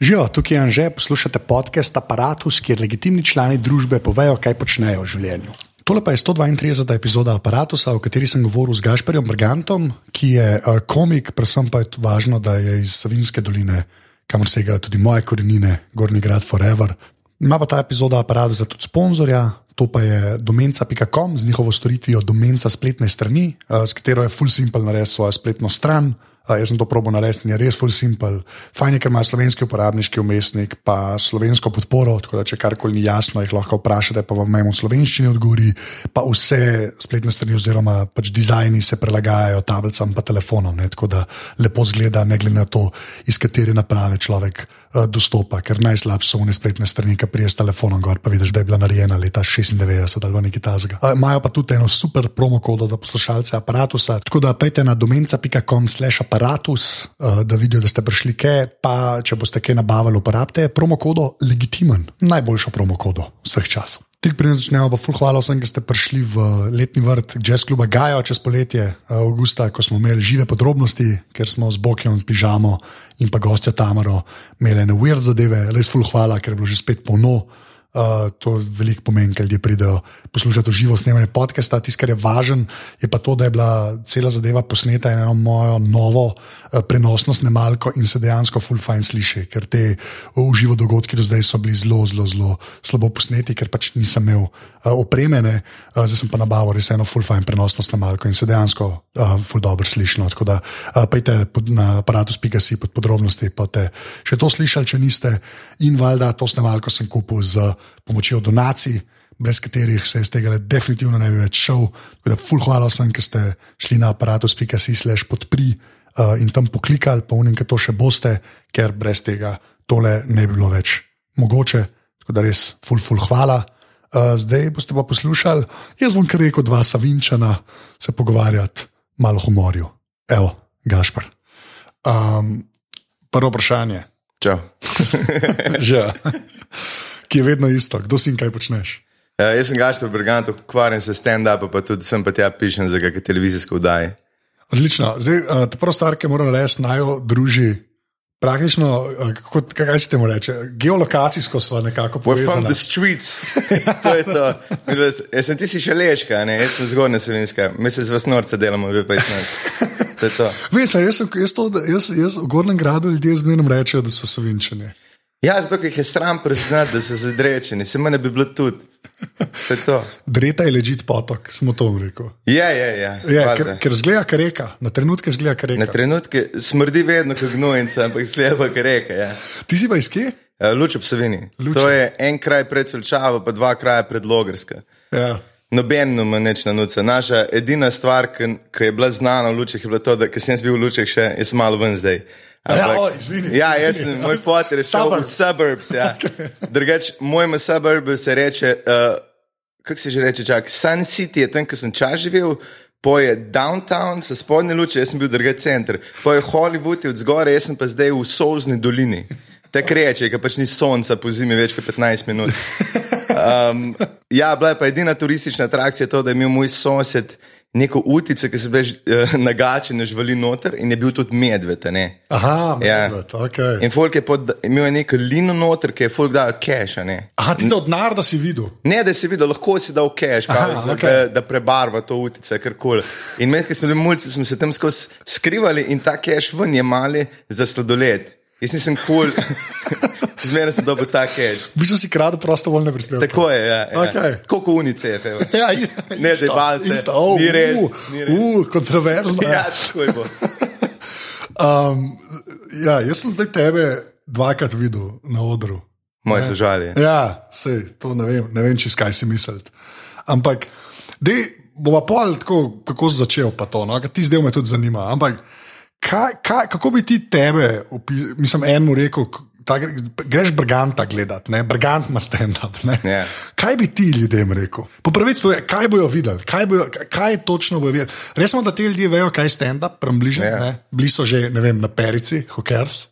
Živijo, tukaj je Anže, poslušate podcast Apparatus, kjer legitimni člani družbe povejo, kaj počnejo v življenju. Tole pa je 132. epizoda Apparatusa, o kateri sem govoril z Gašperjem Brgantom, ki je uh, komik, predvsem pa je važno, da je iz Savinske doline, kamor segajo tudi moje korenine, Gorni grad Forever. Ima pa ta epizoda Apparatusa tudi sponzorja, to pa je domenca.com z njihovo storitvijo Domenca spletne strani, uh, s katero je Full Simple naredil svojo spletno stran. Uh, jaz sem to probo narediti in je res full simple. Fajn je, ker ima slovenski uporabniški umestnik, pa slovensko podporo, tako da če karkoli ni jasno, jih lahko vprašate, pa vam v slovenščini odgovori. Pa vse spletne strani oziroma pač dizajni se prilagajajo tablicam in telefonom, ne? tako da lepo zgleda, ne glede na to, iz katere naprave človek uh, dostopa. Ker najslabše so one spletne strani, ki prije s telefonom gor, pa vidiš, da je bila narejena leta 96 ali nekaj tasega. Uh, imajo pa tudi eno super promo kodo za poslušalce aparata, tako da pejte na domenca.com slash aparatus aparatus, uh, da vidijo, da ste prišli kaj, pa če boste kaj nabavili, uporabite promo kodo Legitimen, najboljšo promo kodo vseh časov. Tik prej začnemo, pa ful hvala vsem, ki ste prišli v letni vrt Jazz Cluba Gajo čez poletje, avgusta, ko smo imeli žive podrobnosti, ker smo z Bokijem pižamo in pa gostjo Tamaro imeli ene weird zadeve, res ful hvala, ker je bilo že spet polno. Uh, to veliko pomeni, ker ljudje pridejo poslušati živo snemanje podcasta. Tisto, kar je važno, je pa to, da je bila cela zadeva posneta eno mojo novo uh, prenosno snemalko in se dejansko full fine sliši, ker te uživo dogodki do zdaj so bili zelo, zelo, zelo slabo posneti, ker pač nisem imel uh, opremene, uh, zdaj sem pa nabavil res eno full fine prenosno snemalko in se dejansko uh, full dobro sliši. No. Tako da uh, pejte pod, na aparatus.si pod podrobnosti, pa te še to slišali, če niste. In valjda to snemalko sem kupil z pomočjo donacij, brez katerih se iz tega definitivno ne bi več šel. Tako da, ful, hvala vsem, ki ste šli na aparatus.si slash podpri uh, in tam poklikali, pa unim, ki to še boste, ker brez tega tole ne bi bilo več mogoče. Tako da res, ful, ful, hvala. Uh, zdaj boste pa poslušali, jaz bom kar rekel, dva Savinčana se pogovarjati, malo humorju. Evo, Gašpr. Um, prvo vprašanje. Čau. Že ki je vedno isto, kdo si in kaj počneš. Uh, jaz sem Gašpor Brigant, ukvarjam se s stand-up, pa tudi sem pa tja pišem za kakšne televizijske vdaje. Odlično. Zdaj, ta prva stvar, ki moram reči, naj jo druži. Praktično, kako, kaj se temu reče, geolokacijsko so nekako povezani. From the streets. to je to. Jaz sem ti si še leška, ne? jaz sem zgornja slovenska, mi se z vas norce delamo, vi pa jih nas. Veš, jaz, jaz, jaz, jaz v Gornjem gradu ljudje zmerno rečejo, da so sovinčani. Ja, zato jih je sram priznati, da so zadrečeni, se meni bi bilo tudi. Dreta je ležit potok, smo to rekli. Ja, ja, ja. ja ker, ker zgleda, kar reka, na trenutke zgleda, kar reka. Na trenutke smrdi vedno, kot gnojnica, ampak zgleda, kar reka. Ja. Ti si pa iz kje? Uh, Luč ob Savini. To je en kraj pred Selčavo, pa dva kraja pred Logarska. Ja. Noben ima neč na nuce. Naša edina stvar, ki je bila znana v Lučeh, je bila to, da sem bil v Lučeh še, jaz malo ven zdaj. Ja, o, izvini, ja, jaz sem, moj fotor je šel v suburbs. Ja. Okay. Drugač, mojemu suburbu se reče, uh, kako se že reče, čak, Sun City je tam, kjer sem čas živel. Poje downtown, se spodnje luče, jaz sem bil drugi center. Poje Hollywood je od zgore, jaz sem pa zdaj v Solzni dolini. Te kreče, ki pač ni sonca po zimi več kot 15 minut. Um, ja, bila je pa edina turistična atrakcija to, da je imel moj sosed neko utico, ki se je uh, nagačen, živali noter in je bil tudi medved. Aha, ja. medved, ja. ok. In folk je pod, imel je neko lino noter, ki je folk dal cache. Aha, ti to od narda si videl? Ne, da si videl, lahko si dal cache, Aha, okay. da, da prebarva to utico, kar koli. In med, ki smo bili mulci, smo se tam skozi skrivali in ta cache ven je mali za sladoled. Jaz nisem kul. Cool. Zmerno sem dobil ta cache. V bistvu si kradel prostovoljne prispevke. Tako je, ja. ja. Okay. Koliko unice je. Ja, ne, zdaj pa se. Oh, ni res. Uh, uh, kontroverzno. Ja, tako je. um, ja, jaz sem zdaj tebe dvakrat videl na odru. Moje so žalje. Ja, sej, to ne vem, ne vem, če skaj si misliti. Ampak, dej, bova pol tako, kako si začel pa to, no? ti zdaj me tudi zanima. Ampak, kaj, kaj, kako bi ti tebe, mislim, enemu rekel, ta, greš brganta gledati, brgant ima stand-up. Yeah. Ja. Kaj bi ti ljudem rekel? Po pravici, kaj bojo videli, kaj, bojo, kaj točno bojo videli. Res smo, da ti ljudje vejo, kaj je stand-up. Yeah. Ja. Bili so že vem, na perici, hokers.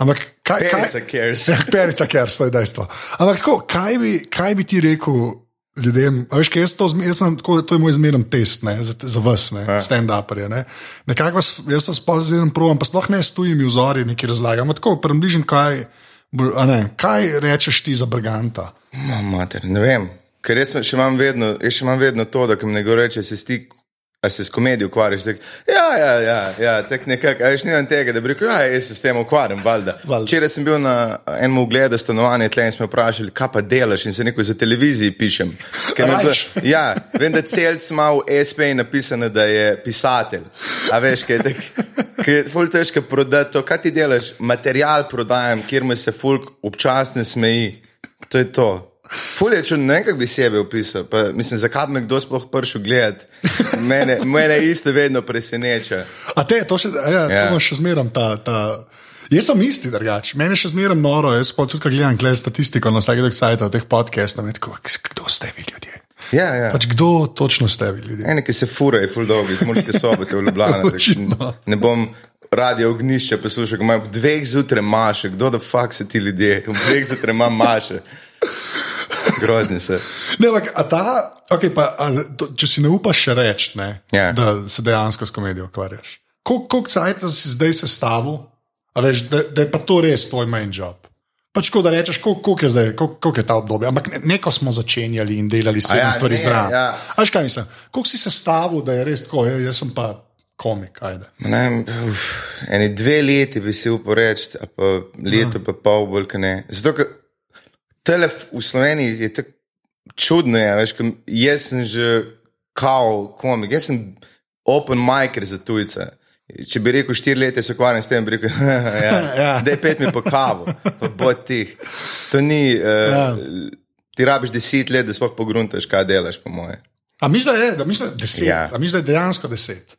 Ampak kaj je perica, kers? Ja, perica, kers, to je dejstvo. Ampak tako, kaj bi, kaj bi ti rekel? Ljudem. Veš, kaj jaz to, zm- jaz sem, tako, to je moj zmeren test ne, za, za vas, ne, stand-uperje. Ne. Nekako vas, jaz sem zelo provam, pa sploh ne stojim v vzori, neki razlagam. Tako približim, kaj, ne, kaj rečeš ti za Briganta. Ma, mater, ne vem. Ker jaz še imam vedno, jaz še imam vedno to, da mi nekdo reče, se ti. A se s komedijo ukvarjaš? Tak, ja, ja, ja, ja tako nekako. A veš, nimam tega, da bi rekel, ja, jaz se s tem ukvarjam, valjda. Včeraj sem bil na enem ogledu stanovanja tle in smo vprašali, kaj pa delaš in se neko za televiziji pišem. Rajš. Ja, vem, da celc ima v SP napisano, da je pisatelj. A veš, kaj je tako. Ker je ful težko prodati to, kaj ti delaš, material prodajam, kjer me se fulk občasno smeji. To je to. Ful je čudno, ne vem, kako bi sebe opisal. Pa, mislim, zakaj bi me kdo sploh prišel gledati. Mene, mene isto vedno preseneča. A te, to še, ja, Ja. ja. to še zmeram ta. ta Jaz sem isti, drugač. Mene še zmeraj noro, jaz pa tudi, gledam gled statistiko na vsake dokcajta v teh podcastih, me tako, kdo ste vi ljudje? Ja, ja. Pač kdo točno ste vi ljudje? Ene, ki se furajo, ful dolgi, zmorite sobote v Ljubljani. Ne bom radio ognišče poslušal, ko imajo dveh zjutraj maše. Kdo da fuk se ti ljudje? Ob dveh zjutraj ima maše. Grozni se. Ne, ampak, ta, okay, pa, a, to, če si ne upaš reči, ne, Ja. da se dejansko s komedijo ukvarjaš. Kol- Koliko cajt si zdaj sestavil, veš, da, da je pa to res tvoj main job? Pač tako da rečeš, koliko, koliko je zdaj, koliko, koliko je ta obdobje. Ampak ne- neko smo začenjali in delali sedem ja, ja, stvari zraven. ja. A veš kaj mislim? Koliko si sestavil, da je res tako, ja, jaz sem pa komik, Ne, uf, eni dve leti bi si upal reči, a pa leto, pa pol bolj, kot ne. Zato, telef v Sloveniji je tako čudno, je, veš, ker jaz sem že kao komik, jaz sem open micer za tujce. Če bi rekel štiri leta, se ukvarjam s tem, bi rekel, ja, Ja. da je pet mi po kavu, pa bo tih. To ni, uh, Ja. ti rabiš deset let, da sploh pogruntaš, kaj delaš, po moje. A misliš, da je, da misliš, da je deset? Ja. A misliš, da je dejansko deset?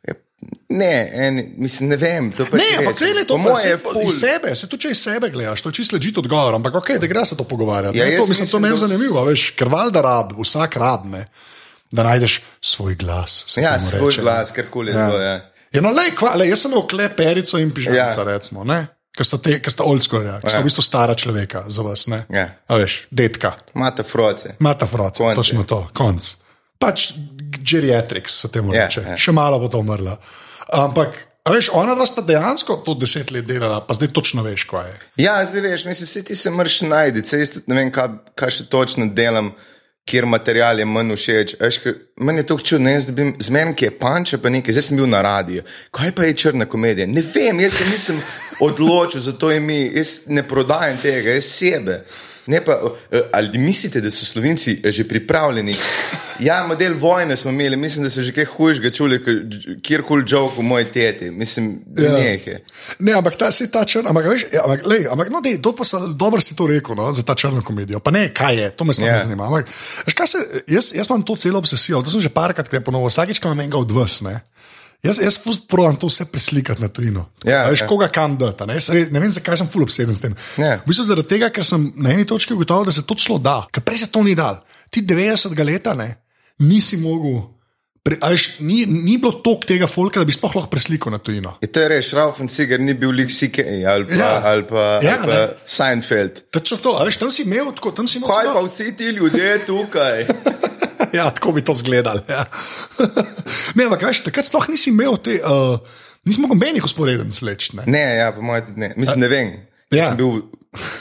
Ne, en, mislim, ne vem. to Ne, ampak rečem. gledaj to, moje je ful. iz sebe, se to če iz sebe gledaš, to je čisto ležite odgovor, ampak ok, da gre se to pogovarjati. Ja, Ja, jaz to, mislim, to mislim, meni da zanimivo, veš, ker valjda rab, vsak rab, ne, da najdeš svoj glas. Ja, svoj reče, ne. glas, karkoli je bilo. Ja. Ja, no, lej, kva, lej, jaz sem imel kleperico in pižamca, Ja. ja. recimo, ne. Ker sta, te- ker sta old school, ja. ker sta Ja. v bistvu stara človeka za vas. Ne? Ja. A veš, detka, Mata froce. mata froca, Konc je. točno to, konc. Pač geriatriks se temu Ja, reče, ja. še malo bo to umrla. Ampak, a veš, ona dva sta dejansko to deset let delala, pa zdaj točno veš, kaj je. Ja, zdaj veš, mislim, se ti se mrš najti, se jaz tudi ne vem, kaj, kaj še točno delam, kjer material je manj všeč. Veš, ke- meni je to čudno, jaz dobim zmen, ki je panče, pa nekaj, zdaj sem bil na radiju. Kaj pa je črna komedija? Ne vem, jaz se nisem odločil za to ime, jaz ne prodajam tega, jaz sebe. Ne pa, eh, ali mislite, da so slovenci eh, že pripravljeni? Ja, model vojne smo imeli, mislim, da so že kaj hujšega čuli, kjerkoli žog v moji teti. Mislim, da Ja. ja. je. Ne, ampak ta si ta črna, ampak veš, ja, ampak, lej, ampak no, dej, to pa dobro si to rekel, no, za ta črno komedijo. Pa ne, kaj je, to me sploh Ja. yeah. ne zanima. Ampak, veš, se, jaz, jaz imam to celo obsesijo, to sem že parkrat ponovil, vsakič, ko imam enega od vas, ne. Jaz, jaz probujem to vse preslikati na tujino. Ja, A veš, ja. koga kam dati. Ne? Res Ne vem, zakaj sem full obseden s tem. Ja. V bistvu zaradi tega, ker sem na eni točki ugotovil, da se to šlo da, ker prej se to ni dal. Ti 90 leta ne, nisi mogel. Pre, a veš, ni, ni bilo toliko tega folka, da bi sploh lahko preslikal na tujino. Je to je res, Ralph Cigar ni bil lik CK ali pa, Ja. ja. ali pa, Ja, ali pa Seinfeld. Točno to, veš, tam si imel tako, tam si imel Kaj celo- pa vsi ti ljudje tukaj? ja, tako bi to izgledalo. Ja. ne, ampak veš, takrat sploh nisi imel te, uh, nismo nobenih usporeden sleč. Ne? Ne, ja, po mojem, ne. Mislim, ne vem. Ja. Ja. Sem bil,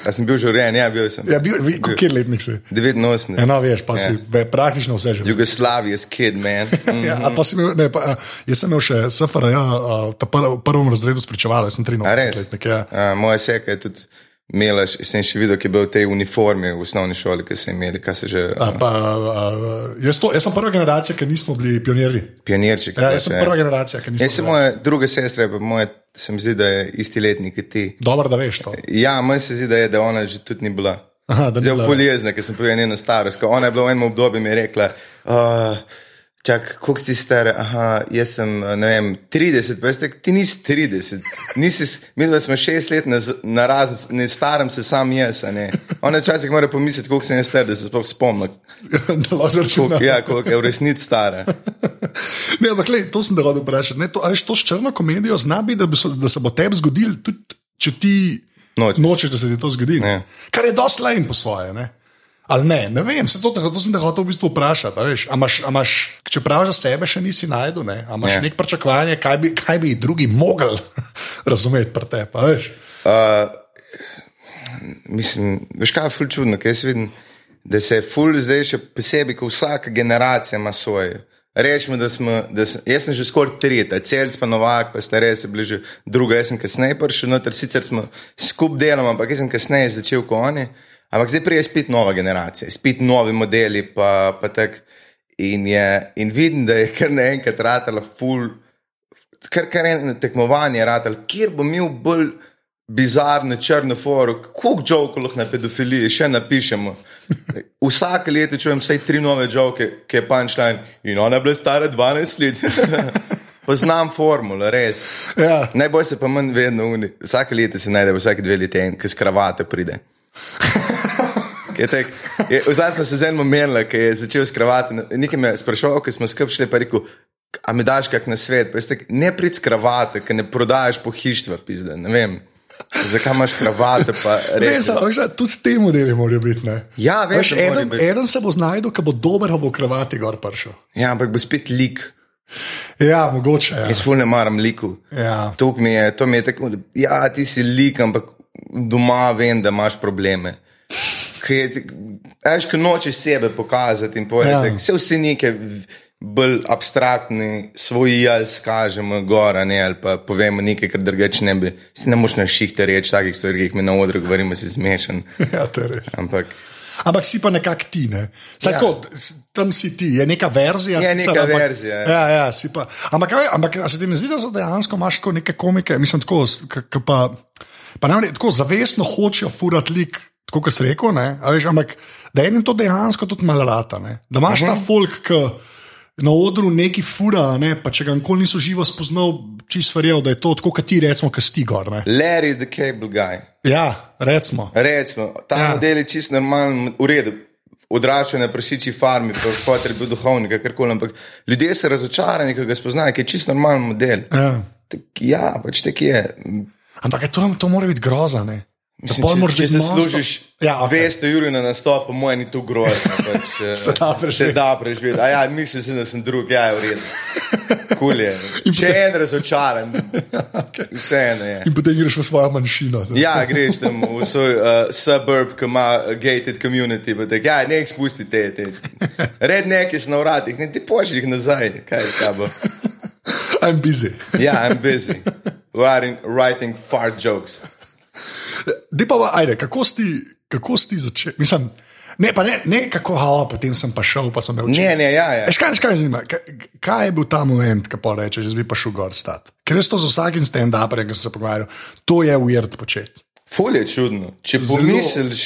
a sem bil že urejen, ja, bil sem. Ja, bil, vi, kje letnik si? 89. Eno, veš, pa si Ja. ja. praktično vse že. Jugoslavija's kid, man. Mm. Ja, a pa si imel, ne, pa, jaz sem imel še SFR, ja, ta pr, v prvem razredu spričeval, jaz sem A res? 83 letnik. Ja. A, moja seka je tudi imela, sem še videl, ki je bil v tej uniformi v osnovni šoli, ki so imeli, kaj se že. A, pa, a, jaz, to, jaz sem prva generacija, ki nismo bili pionirji. Pionirček. Ja, jaz sem prva generacija, ki nismo Jaz sem bili. moja druga sestra, pa moja, se mi zdi, da je isti letnik kot ti. Dobro, da veš to. Ja, meni se zdi, da je, da ona že tudi ni bila. Aha, da ni Zelo bila. poljezna, ker sem povedal njeno starost. Ona je bila v enem obdobju in mi je rekla, uh, čak, koliko si star, aha, jaz sem, ne vem, 30, pa jaz tek, ti nisi 30, nisi, mi dva smo šest let na, na raz, ne staram se sam jaz, ne. Ona včasih mora pomisliti, koliko sem jaz star, da se sploh spomnim, da lahko koliko, ja, koliko je v resnici stara. Ne, ampak lej, to sem da hodil vprašati. Ne, to, a veš, to s črno komedijo zna biti, da, so, da se bo tebi zgodil, tudi če ti Nočeš. nočeš, da se ti to zgodi. ne. Ja. Kar je dosti lajn po svoje. Ne? Ali ne, ne vem, se to, to sem te hotel v bistvu vprašati. a veš, a imaš- a imaš, če praviš za sebe, še nisi najdel, ne? a imaš Ne. yeah. nek pričakovanje, kaj bi, kaj bi drugi mogli razumeti pri tebi. Uh, mislim, veš kaj je ful čudno, kaj jaz vidim, da se je ful zdaj še posebej, ko vsaka generacija ima svoje. Rečemo, da smo, da sem, jaz sem že skoraj tretja, celc pa Novak, pa starejši so bili že druga, jaz sem kasneje prišel, noter sicer smo skup delom, ampak jaz sem kasneje začel kot oni. Ampak zdaj prije spet nova generacija, spet novi modeli, pa, pa tak. In, je, in vidim, da je kar naenkrat ratala ful, kar, kar eno tekmovanje ratalo, kjer bo imel bolj bizarne črne fore, koliko žovkov lahko na pedofiliji še napišemo. Vsake leto čujem vsaj tri nove žovke, ki je punčline in ona je bila stara 12 let. Poznam formulo, res. Ja. Najbolj se pa manj vedno uni. Vsake leto se najde, vsake dve leti en, ki s kravate pride. Tek- je- Zdaj smo se z enim menili, ki je začel s kravate. Nekaj me je sprašoval, ki smo skupaj šli, pa je rekel, a mi daš kak na svet. Pa jaz tek, ne prid s kravate, ki ne prodajaš pohištva, pizde. Ne vem. Zakaj imaš kravate? res- veš, tudi te modeli morajo biti. Ne? Ja, Veš, morajo eden, biti. eden se bo znašel, ki bo dober, bo kravati gor prišel. Ja, ampak bo spet lik. Ja, mogoče. Ja. Jaz ful ne maram liku. Ja. To mi je, to mi je tako, ja, ti si lik, ampak doma vem, da imaš probleme. Ajš, ko nočeš sebe pokazati in povedati, Ja. vse vsi neke bolj abstraktni, svoj jaz kažemo gora, ne, ali pa povemo nekaj, kar drugače ne bi. Si ne moš na šihte reči takih stvari, ki jih mi na odru govorimo, si zmešan. ja, to je res. Ampak Ampak si pa nekako ti. Ne? Saj, Ja. tako, tam si ti, je neka verzija. Je sicer, neka ampak, verzija, ja. Ja, ja, si pa. Ampak, ampak se ti ne zdi, da dejansko imaš tako neke komike, mislim, tako, s- k- k pa, pa vem, tako zavestno hočejo furati lik. Tako kot si a veš, ampak da enim to dejansko tudi malo rata. Ne? Da imaš -huh. ta folk, ki na odru neki fura, ne, pa če ga nikoli niso živo spoznal, čist verjel, da je to tako, kot ti recimo, ki sti gor. Ne. Larry the Cable Guy. Ja, recimo. Recimo, ta Ja. model je čist normalen, v redu. Odraščal na prašiči farmi, pa je bil duhovnik, karkoli. Ampak ljudje so razočarani, ko ga spoznajo, ker je čist normalen model. Ja. Tak, ja, pač tako je. Ampak je to, to mora biti groza. Ne? Da Mislim, pol če, če se služiš Ja, okej. 200 ur na nastopu, moj ni to grozno. Pač, eh, Se da preživeti. Se da preživeti. A ja, mislil sem, da sem drug, ja, je v redu. Kul je. Še en razočaran. Vseeno je. In potem greš v svojo manjšino. Ja, greš tam v svoj uh, suburb, ki ima gated community. Tak, ja, ne jih spusti te. te. Red neki so na vratih, ne ti pošlji jih nazaj. Kaj je s tabo? I'm busy. Ja, I'm busy. Writing, writing fart jokes. Dej pa, ajde, kako si, kako si začel? Mislim, ne, pa ne, ne kako, ha, potem sem pa šel, pa sem me učil. Ne, ne, ja, ja. Eš, kaj, kaj, zanima, kaj, kaj je bil ta moment, ko pa rečeš, jaz bi pa šel gor stat? Ker jaz to z vsakim stand-uperjem, ki sem se pogovarjal, to je ujet početi. Ful je čudno. Če pomisliš,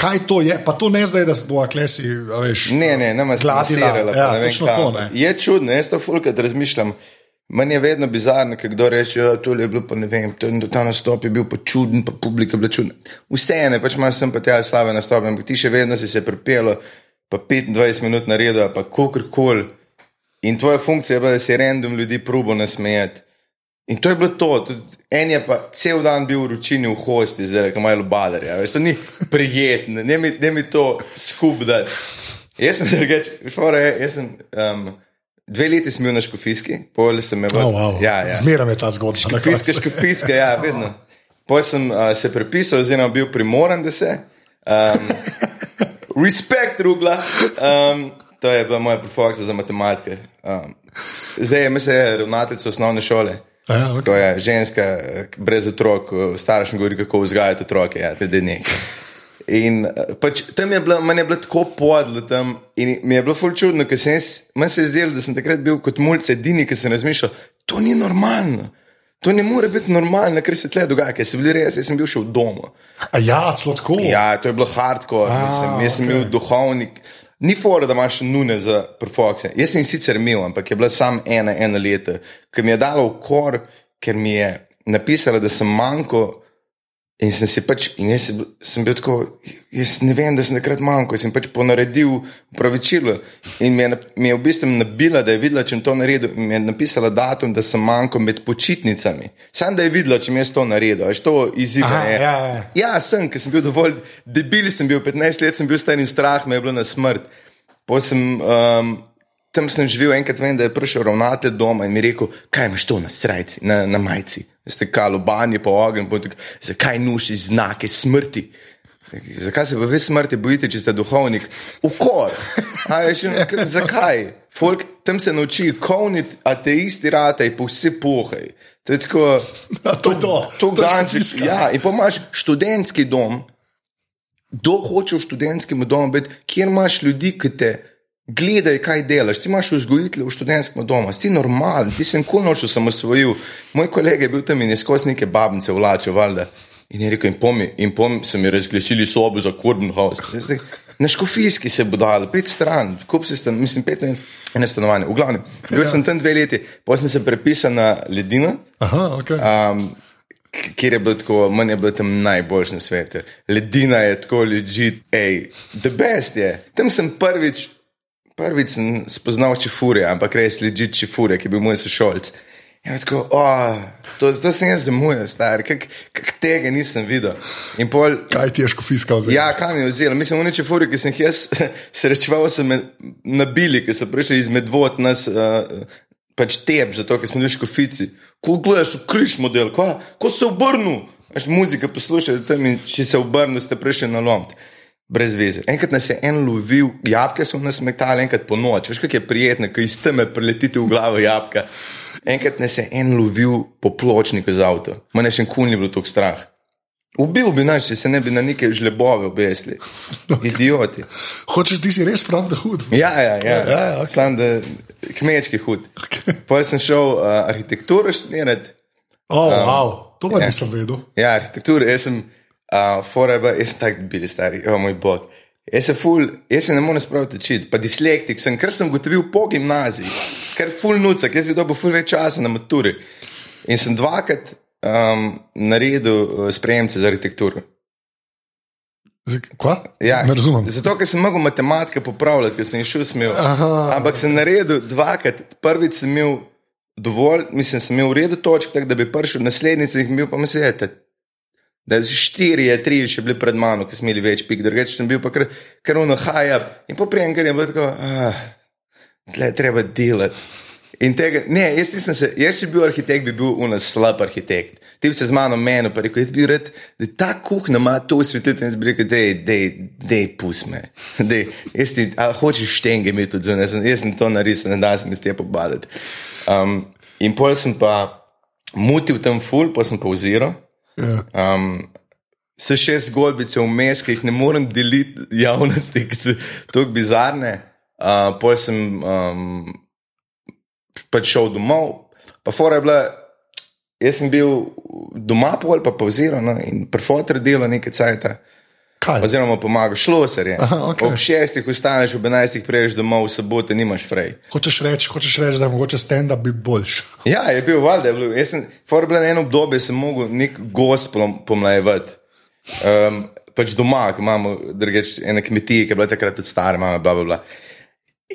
Kaj to je? Pa to ne zdaj, da bo klesi, a veš. ne, ne, ne, Zlatila, zglasirala. ja, točno to, ne. Je čudno, jaz to fulkrat razmišljam. Meni je vedno bizarno, ker kdo reče, da to je bilo, pa ne vem, to, ta nastop je bil pa čuden, pa publika je bila čudna. Vseeno, pač imaš sem pa tja slave nastope, ampak ti še vedno si se pripelo, pa 25 minut naredil, pa kakorkoli. In tvoja funkcija je bila, da si random ljudi probo nasmejati. In to je bilo to. Tudi En je pa cel dan bil v ručini v hosti, zdaj ko imajo badarja. Veš, to ni prijetno, ne mi, mi to skup da. Jaz sem drugače, fora je, jaz sem. Um, Dve leti sem bil na škofijski, pol sem imel. Oh, wow. ja, ja. Zmeraj je ta zgodba. Škofijska, škofijska, ja, vedno. Potem sem uh, se prepisal, oziroma bil primoran, da se. Um, respekt, rugla. Um, to je bila moja profoksa za matematike. Um, zdaj je, mislim, je ravnateljica osnovne šole. Ja, ok. To je ženska brez otrok, eh, staršem govori, kako vzgajati otroke, ja, te dni. In eh, pač, tam je bilo, meni je bilo tako podlo tam in mi je bilo ful čudno, ker sem jaz, meni se je zdelo, da sem takrat bil kot mulj edini, ki sem razmišljal, to ni normalno. To ne more biti normalno, kar se tle dogaja, ker so bili res, jaz sem bil še v domu. A ja, celo tako. Ja, to je bilo hardcore, A, mislim, jaz sem okej. bil duhovnik. Ni fora, da imaš nune za perfokse. Jaz sem sicer imel, ampak je bila samo ena, ena leta, ki mi je dala v kor, ker mi je napisala, da sem manjko In sem si pač, in jaz sem bil tako, jaz ne vem, da sem takrat manjko, sem pač ponaredil upravičilo. In mi je, mi je v bistvu nabila, da je videla, če sem to naredil, in mi je napisala datum, da sem manjko med počitnicami. Sam da je videla, če mi je to naredil, až to izziva. Aha, ja, ja. ja, sem, ker sem bil dovolj debil, sem bil 15 let, sem bil star in strah, me je bilo na smrt. Sem, um, tam sem živel, enkrat vem, da je prišel ravnatelj doma in mi rekel, kaj imaš to na srajci, na, na majici ste kalobani po ognju, zakaj nuši znake smrti. Zakaj se vi smrti bojite, če ste duhovnik? Ukor. Zakaj? Folk tam se nauči kovniti, ateisti rata in po vse pohaj. To je tako. To je to. To gančiš. Ja, in pa imaš študentski dom. Kdo hoče v študentskem domu biti, kjer imaš ljudi, ki te gledaj, kaj delaš. Ti imaš vzgojitelj v študentskem domu, ti si normalen, ti si nikoli noč osamosvojil. Moj kolega je bil tam in je skozi neke babnice vlačil, valjda. In je rekel, in pomi, in pomi, so mi razglasili sobo za Corbin House. Na škofijski se bo dal, pet stran, kup si stan, mislim, pet let, ene stanovanje. V glavnem, bil sem tam dve leti, potem sem se prepisal na ledino. Aha, ok. Um, Kjer je bilo tako, meni je bilo tam najboljši na svetu. Ledina je tako ležit, hej, the best je. Tam sem prvič Prvič sem spoznal čefurje, ampak res leži čefurje, ki je bil moj sošolc. In tako, oh, to, to sem jaz zamujal, star, kak, kak tega nisem videl. Pol, kaj ti je škofijska vzela? Ja, kam je vzela? Mislim, v nečefurje, ki sem jih jaz srečeval, so me nabili, ki so prišli iz medvod nas. Uh, Pač tep, zato ker smo bili škofici. Ko gledaš, križ model, ko, ko se obrnu, imaš muzika poslušaj, tam in če se obrnu, ste prišli na lomt brez veze. Enkrat nas je en lovil, jabke so nas metali, enkrat po noč, veš, kako je prijetno, ko iz teme preletite v glavo jabka. Enkrat nas je en lovil po pločniku z avto, manj še kun je bilo tako strah. Ubil bi nas, če se ne bi na neke žlebove obesli. Idioti. Hočeš, ti si res from the hood? Ja, ja, ja. ja, ja okay. Sam da kmečki hud. Okay. Potem sem šel uh, arhitekturo študirati. Oh, um, wow. To pa ja. nisem vedel. Ja, arhitekturo. Jaz sem uh, forever, jaz sem tako bil stari, o oh, moj bog. Jaz se, ful, jaz se ne morem spraviti učiti, pa dislektik sem, ker sem gotovil po gimnaziji, ker ful nucak, jaz bi dobil ful več časa na maturi. In sem dvakrat um, naredil uh, sprejemce za arhitekturo. Kva? Ja, ne razumem. Zato, ker sem mogel matematike popravljati, ker sem šel smel. Ampak sem naredil dvakrat, prvič sem imel dovolj, mislim, sem imel v redu točk, tako da bi prišel naslednjič in jih imel, pa mi se je, da štiri, tri še bili pred mano, ki smo imeli več pik, drugače sem bil pa kar, kar uno hajab. In po prijem, ker je bilo tako, ah, tle treba delati. In tega, ne, jaz nisem se, jaz če bi bil arhitekt, bi bil uno slab arhitekt. Ti bi se z mano menil, pa rekel, jaz bi rad, da ta kuhna ima to osvetlitev in zbi rekel, dej, dej, dej, pus me. Dej, jaz ti, a hočeš štenge imeti tudi zunaj, jaz, sem to narisal, ne da sem iz te pobadati. Um, in pol sem pa mutil tam ful, pa sem pa oziral. Ja. Um, so še zgodbice vmes, ki jih ne morem deliti javnosti, ki so tako bizarne. Uh, Pol sem um, pač šel domov, pa fora je bila. Jaz sem bil doma, pol pa pauziral no, in prefotor delal nekaj cajta. Kaj? Oziroma, pomaga, šlo se je. Okay. Ob šestih vstaneš, ob enajstih prejš domov, v soboto nimaš frej. Hočeš reči, hočeš reči da je mogoče stand-up bi boljš. Ja, je bil valjda. Jaz sem, forblen eno obdobje, sem mogel nek gost pomlajevati. Um, pač doma, ki imamo drugeč, ene kmetije, ki je bila takrat tudi stara, imamo bla, bla, bla.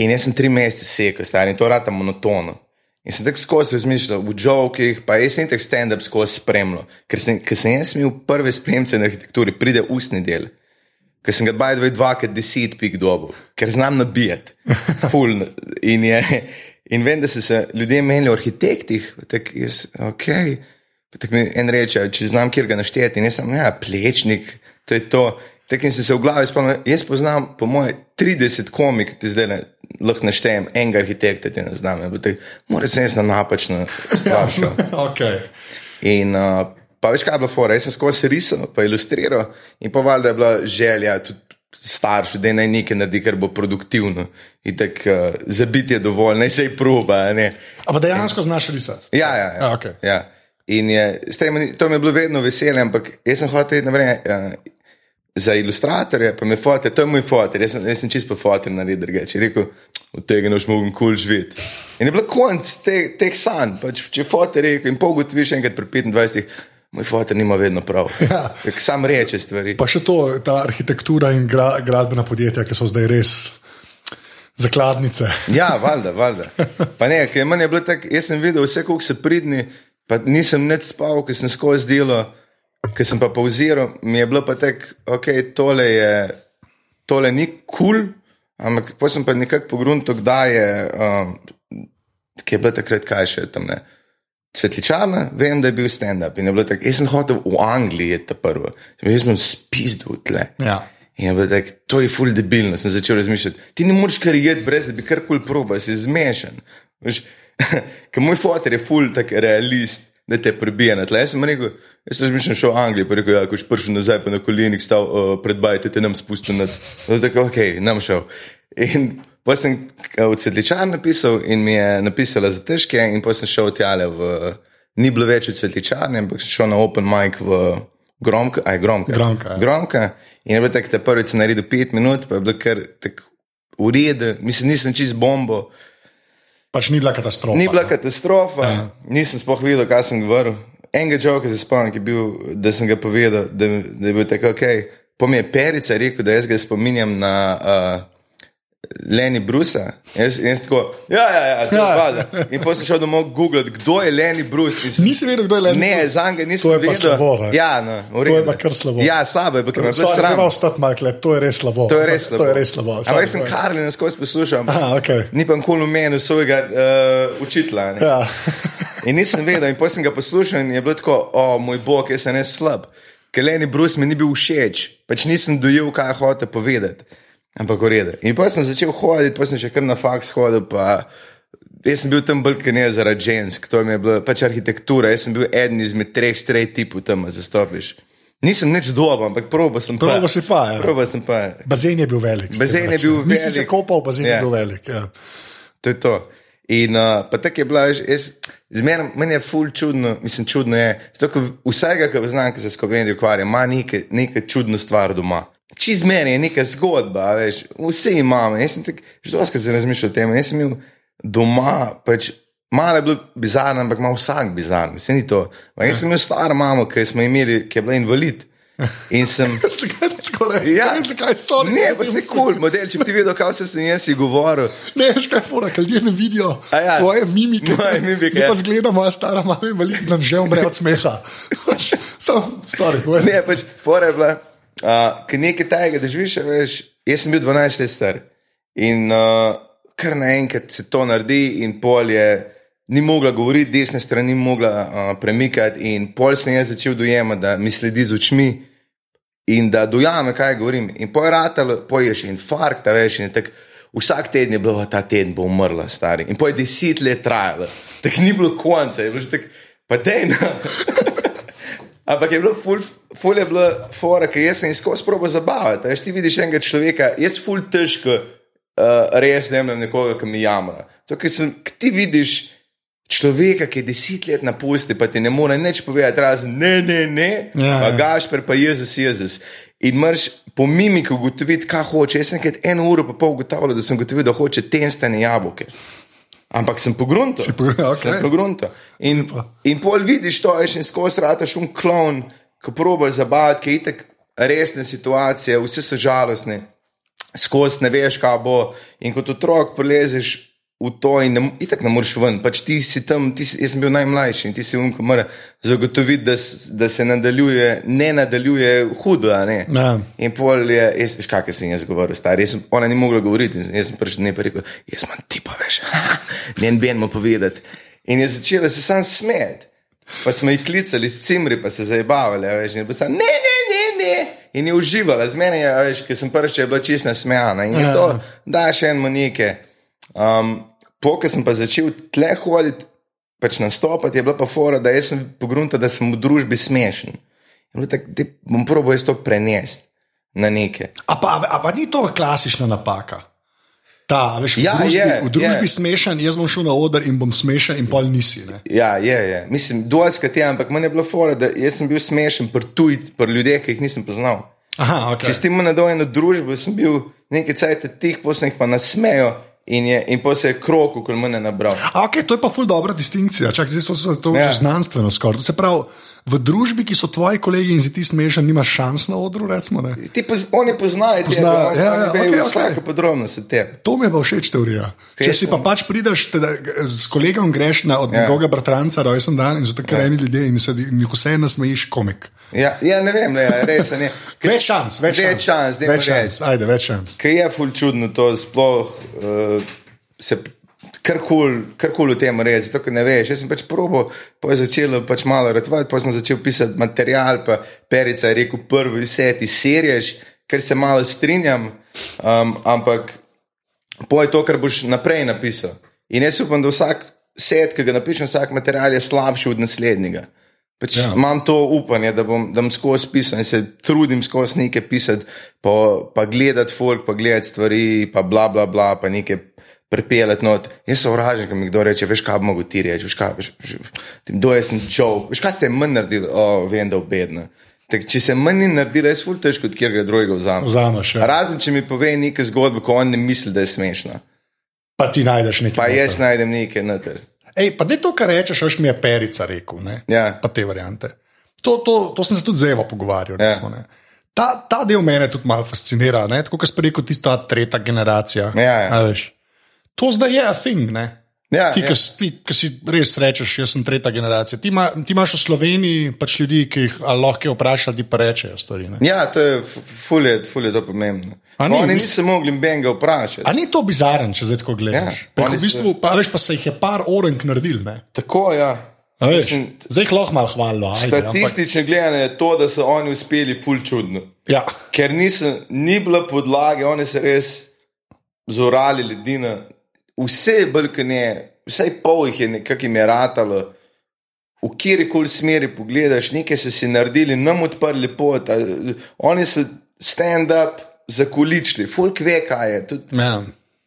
In jaz sem tri mesece sekel, star in to rata monotono. In sem tako skozi razmišljal v jokih, pa jaz sem tako stand-up skozi spremljal. Ker sem, ker sem jaz imel prve spremce na arhitekturi, pride ustni del. Ker sem ga baj dvaj dvakrat deset pik dobo, ker znam nabijati. Ful. In, je, in vem, da so se ljudje menili o arhitektih, tako jaz, ok. Tak mi en reče, če znam kjer ga našteti, in jaz sem, ja, plečnik, to je to. Tako sem se v glavi spomnil, jaz poznam po moje 30 komik, ti zdaj ne lahko naštejem enega arhitekta, ti ne znam. Mora se jaz na napačno stvar. okay. In uh, pa veš, kaj je bilo fora, jaz sem skozi risal, pa ilustriral in pa valjda je bila želja tudi. Starš, da naj nekaj naredi, kar bo produktivno. Tak, uh, za biti je dovolj, naj se jih proba. Ampak dejansko znaš risati. Ja, ja. ja. A, okay. ja. In je, tem, to mi je bilo vedno veselje, ampak jaz sem hotel iti na vreme. Uh, za ilustratorje, pa me fotor, to je moj fotor, jaz, jaz sem čisto fotor na redu, reče, rekel, od tega noč mogem kul cool živeti. In je bilo konc te, teh sanj, pač, če fotor rekel in pogotoviš enkrat pri 25, moj fotor nima vedno prav. Ja. Sam reče stvari. Pa še to, ta arhitektura in gra, gradbena podjetja, ki so zdaj res zakladnice. Ja, valjda, valjda. Pa ne, ker meni je bilo tako, jaz sem videl vse, koliko se pridni, pa nisem neč spal, ker sem skozi delo, ker sem pa pauziral, mi je bilo pa tako, ok, tole je, tole ni kul, cool, ampak pa sem pa nekako pogrunil, kdaj je, um, ki je bilo takrat, kaj še tam ne. Svetličarna, vem, da je bil stand-up in je bilo tako, jaz sem hotel v Angliji, je ta prvo, jaz sem spizdil tle. Ja. In je bilo tako, to je full debilno, sem začel razmišljati. Ti ne moreš kar jeti, brez da bi karkoli proba, si zmešan. Ker moj fotor je full tak realist, da te prebije na tle. Jaz sem rekel, jaz sem razmišljal še o Angliji, pa rekel, ja, ko si prišel nazaj, pa na kolenih stal uh, pred bajte, te nam spustil na to. Tako, ok, nam šel. In pa sem uh, v cvetličar napisal in mi je napisala za težke, in pa sem šel tjale v, ni bilo več v cvetličarni, ampak sem šel na open mic v Gromka, aj Gromka. Gromka, ja. Gromka. In je bilo tako, da prvič sem naredil pet minut, pa je bilo kar tako v redu, mislim, nisem čist bombo. Pač ni bila katastrofa. Ni bila ne. katastrofa, Ja. nisem sploh videl, kaj sem govoril. Enega joka se spomnim, ki je bil, da sem ga povedal, da, da je bil tako ok. Po mi je Perica rekel, da jaz ga spominjam na uh, Leni Brusa. Jaz, jaz tako, ja, ja, ja, to je valjda. In potem sem šel domov googlati, kdo je Leni Bruce. In sem- Nisi vedel, kdo je Lenny Ne, Bruce? za njega nisem To je vedel. slabo, ne? Ja, no, To je pa kar slabo. Ja, slabo je, ker me je sram. Gremo ostati malo, tle, to je res slabo. To je res slabo. To je res slabo. Ampak jaz sem Karlin skozi poslušal, Aha, okay. ni pa nikoli omenil svojega uh, učitelja. ne. Ja. In nisem vedel, in potem sem ga poslušal in je bilo tako, o moj bog, jaz sem res slab. Ker Leni Bruce mi ni bil všeč, pač nisem dojel, kaj hoče povedati. Ampak v redu. In potem sem začel hoditi, potem sem še kar na faks hodil. Pa jaz sem bil tam bolj kot ne zaradi žensk, to je bila pač arhitektura. Jaz sem bil eden izmed treh strejt tipov tam, zastopiš. Nisem nič dober, ampak probo sem pa. Probo si pa, ja. Probo sem pa. Bazen je bil velik. Bazen je bil Nisi se velik. kopal, bazen Ja. je bil velik. Ja. To je to. In uh, pa tako je bila, jaz, zmeraj meni je ful čudno, mislim, čudno je. Zato, vsega, kar znam, ki se s komedijo ukvarja, ima neke, neke čudno stvar doma. Čez meni je neka zgodba, veš, vse imamo. Jaz sem tako, že dosti se razmišljal o tem. Jaz sem imel doma, pač malo je bilo bizarno, ampak ima vsak bizarno, se ni to. Pa Jaz sem imel staro mamo, ki smo imeli, ki je bila invalid. In sem. Ja, zakaj so ne, pa se kul, cool, model, če bi ti vedel, kaj vse sem jaz govoril. Ne, veš kaj, fora, ker ljudje ne vidijo A ja. tvoje mimike. Moje mimike, Zdaj pa ja. zgleda moja stara mama in nam že umre od smeha. Sam, sorry. Ne, pač, fora je bila, uh, ker nekaj tajega, da živiš, veš. Jaz sem bil 12 let star in uh, kar naenkrat se to naredi, in pol je ni mogla govoriti, desne strani ni mogla uh, premikati, in pol sem jaz začel dojemati, da mi sledi z očmi. In da dojame, kaj govorim. In po je ratalo, po je še infarkt, veš, in tako. Vsak teden je bilo, "A, ta teden bo umrla, stari. In po je deset let trajalo, tako ni bilo konca, je bilo že tako, pa dej no. Ampak je bilo, ful, ful je bilo, fora, ker jaz sem jih skozi probo zabavati. Veš, ti vidiš enega človeka, jaz ful težko uh, res ne vem nekoga, ki mi jamra. To, ker sem, ti vidiš človeka, ki je deset let na pusti, pa ti ne more nič povedati, razen ne, ne, ne, Ja, pa ja. Gašper, pa Jezus, Jezus. In moraš po mimiki ugotoviti, kaj hoče. Jaz sem enkrat eno uro pa pol ugotavljal, da sem ugotovil, da hoče tenstane jabolke. Ampak sem pogrunto. Si pogru- okej. Sem pogrunto. In, in pol vidiš to, veš, in skozi rataš un klon, ko probaš zabavati, ki je itek resne situacije, vse so žalostne, skozi ne veš, kaj bo. In kot otrok prelezeš v to in ne, itak ne moreš ven. Pač ti si tam, ti si, jaz sem bil najmlajši in ti si umko mora zagotoviti, da, da se nadaljuje, ne nadaljuje hudo. Ne? Ja. In pol je, jaz, veš, kaj sem jaz govoril, stari. Jaz sem, ona ni mogla govoriti, jaz sem prišel ne pa rekel, jaz imam tipa, veš, ne en ben mu povedati. In je začela se sam smet. Pa smo jih klicali s cimri, pa se zabavali, veš, in je bila ne, ne, ne, ne. In je uživala, z meni je, veš, ker sem prvič bila čist nasmejana. In Ja. to, da še en monike. Um, po, ko sem pa začel tle hoditi, pač nastopati, je bila pa fora, da jaz sem pogrunta, da sem v družbi smešen. "Daj, bom probo jaz to prenesti na neke. A pa, a pa ni to klasična napaka? Ta, veš, v Ja, družbi, je, v družbi je. smešen, jaz bom šel na oder in bom smešen, in pol nisi. Ne? Ja, je, je. Mislim, dualska te, ampak meni je bilo fora, da sem bil smešen pri tujih, pri ljudeh, ki jih nisem poznal. Aha, okay. Če s tem nadal eno družbo, sem bil nekaj cajt tih, posebej pa nasmejo in, je, in pa se je krok, ko me je nabral. Okay, to je pa ful dobra distinkcija. Čak, zdaj so, so to Ja. že znanstveno skoraj. Se pravi, v družbi, ki so tvoji kolegi in si ti smešen, nimaš šans na odru. Recimo, ne? Ti poz, oni poznajo, Pozna- tebe, ja, ja, vejo okej, vsake podrobnosti. To mi je pa všeč teorija. Kaj Če si pa pač prideš teda, s kolegom, greš na od Ja. njegovega bratranca, rojsten dan in so tako rejni ljudje in se jih vse nasmejiš komik. Ja, ja, ne vem, ne, res je. Več šans, več več šans. šans, dajmo več šans. Ajde, več šans. Kaj je ful čudno to, sploh uh, se karkoli kar kul v tem reči, to, ker ne veš. Jaz sem pač probo, pa je začel pač malo ratovati, pa sem začel pisati material, pa Perica je rekel prvi seti seriež, ker se malo strinjam, um, ampak poj to, kar boš naprej napisal. In jaz upam, da vsak set, ki ga napišem, vsak material je slabši od naslednjega. Pač ja. Imam to upanje, da bom, da bom skozi pisal in se trudim skozi nekaj pisati, pa, pa gledati folk, pa gledati stvari, pa bla bla bla, pa nekaj pripeljati not. Jaz sem vražen, ko mi kdo reče, veš kaj bi mogel ti reči, veš kaj, veš, kdo je sem joke, veš kaj ste manj naredili, o, vem, da obedno. Tak, če se manj ni naredila, je ful težko, od kjer ga drugega vzamem. Vzameš, ja. Razen, če mi pove nekaj zgodbe, ko on ne misli, da je smešna. Pa ti najdeš nekaj. Pa noter. jaz najdem nekaj noter. Ej, pa da to, kar rečeš, veš, mi je perica rekel. Ne? Ja. Pa te variante. To, to, to sem se tudi z Evo pogovarjal. Ja. Recimo, ne. ta, ta del mene tudi malo fascinira. ne. Tako kot si rekel, tista tretja generacija. Ja, ja. A veš. To zdaj je a thing. Ne? Ja, Ti, ja. ki si, res rečeš, jaz sem tretja generacija. Ti, ima, ti imaš v Sloveniji pač ljudi, ki jih lahko vprašaš, ti pa rečejo stvari. Ne? Ja, to je fulje, fulje to pomembno. Ni, Oni mis- niso mogli benga vprašati. A ni to bizaren, če zdaj tako gledaš? Ja, oni v bistvu, pa, veš, pa se jih je par orenk naredil. Ne? Tako, ja. A Veš, Mislim, zdaj jih lahko malo hvalijo. ajde, ampak- Statistično gledano je to, da so oni uspeli ful čudno. Ja, Ker niso, ni bilo podlage, oni so res zorali ljudi na vse brkanje, vsaj pol jih je nekako jim je ratalo. V kjer koli smeri pogledaš, nekaj so si naredili, nam odprli pot, a, oni so stand-up zakoličili, folk ve, kaj je. Tudi ja.